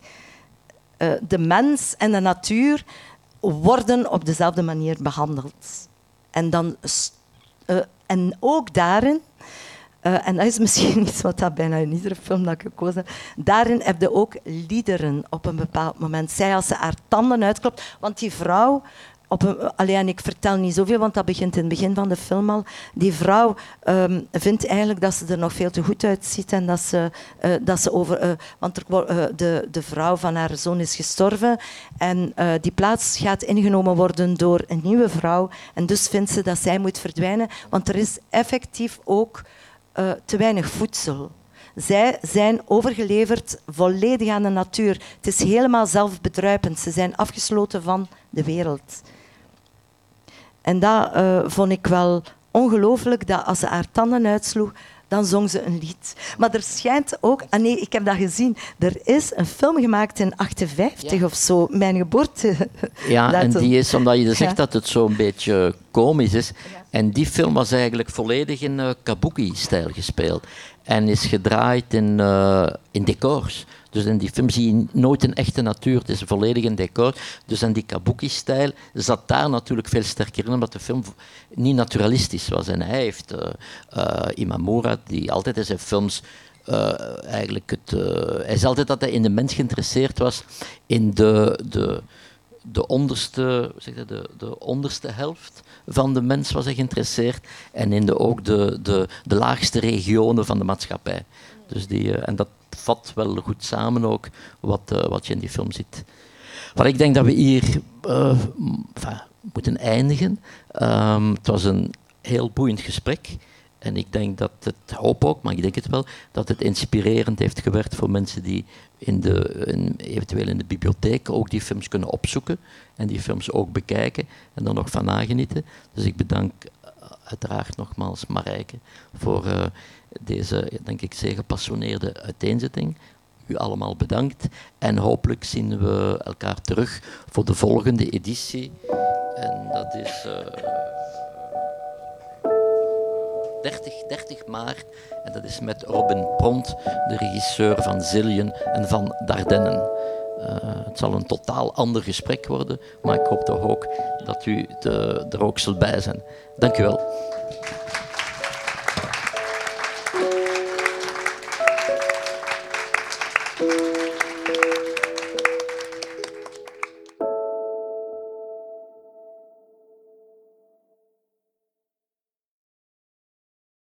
De mens en de natuur worden op dezelfde manier behandeld. En, dan, eh, en ook daarin, eh, en dat is misschien iets wat dat bijna in iedere film dat ik gekozen heb, daarin heb je ook liederen op een bepaald moment. Zij als ze haar tanden uitklopt, want die vrouw op ik vertel niet zoveel, want dat begint in het begin van de film al. Die vrouw ehm, vindt eigenlijk dat ze er nog veel te goed uitziet en dat ze, eh, dat ze over... eh, want er, eh, de, de vrouw van haar zoon is gestorven en die plaats gaat ingenomen worden door een nieuwe vrouw. En dus vindt ze dat zij moet verdwijnen, want er is effectief ook te weinig voedsel. Zij zijn overgeleverd volledig aan de natuur. Het is helemaal zelfbedruipend. Ze zijn afgesloten van de wereld. En dat eh, vond ik wel ongelooflijk, dat als ze haar tanden uitsloeg, dan zong ze een lied. Maar er schijnt ook... Ah nee, ik heb dat gezien. Er is een film gemaakt in 58 of zo, mijn geboorte. Ja, en die is, omdat je dus zegt Ja. dat het zo'n beetje komisch is, En die film was eigenlijk volledig in uh, kabuki-stijl gespeeld. En is gedraaid in, uh, in decors. Dus in die film zie je nooit een echte natuur. Het is volledig een decor. Dus in die kabuki-stijl zat daar natuurlijk veel sterker in, omdat de film niet naturalistisch was. En hij heeft uh, Imamura, die altijd in zijn films uh, eigenlijk het, hij is altijd dat hij in de mens geïnteresseerd was in de, de, de, onderste, zeg dat, de, de onderste helft van de mens was hij geïnteresseerd en in de, ook de, de, de laagste regionen van de maatschappij. Dus die, en dat vat wel goed samen ook wat, wat je in die film ziet. Wat ik denk dat we hier enfin, moeten eindigen. Um, het was een heel boeiend gesprek. En ik denk dat het, hoop ook, maar ik denk het wel, dat het inspirerend heeft gewerkt voor mensen die in de, eventueel in de bibliotheek ook die films kunnen opzoeken en die films ook bekijken en er nog van nagenieten. Dus ik bedank uiteraard nogmaals Marijke voor deze, denk ik, zeer gepassioneerde uiteenzetting. U allemaal bedankt en hopelijk zien we elkaar terug voor de volgende editie. En dat is... Uh, 30, 30 maart. En dat is met Robin Pont, de regisseur van Zillion en van Dardennen. Uh, het zal een totaal ander gesprek worden, maar ik hoop toch ook dat u de, er ook zult bij zijn. Dank u wel.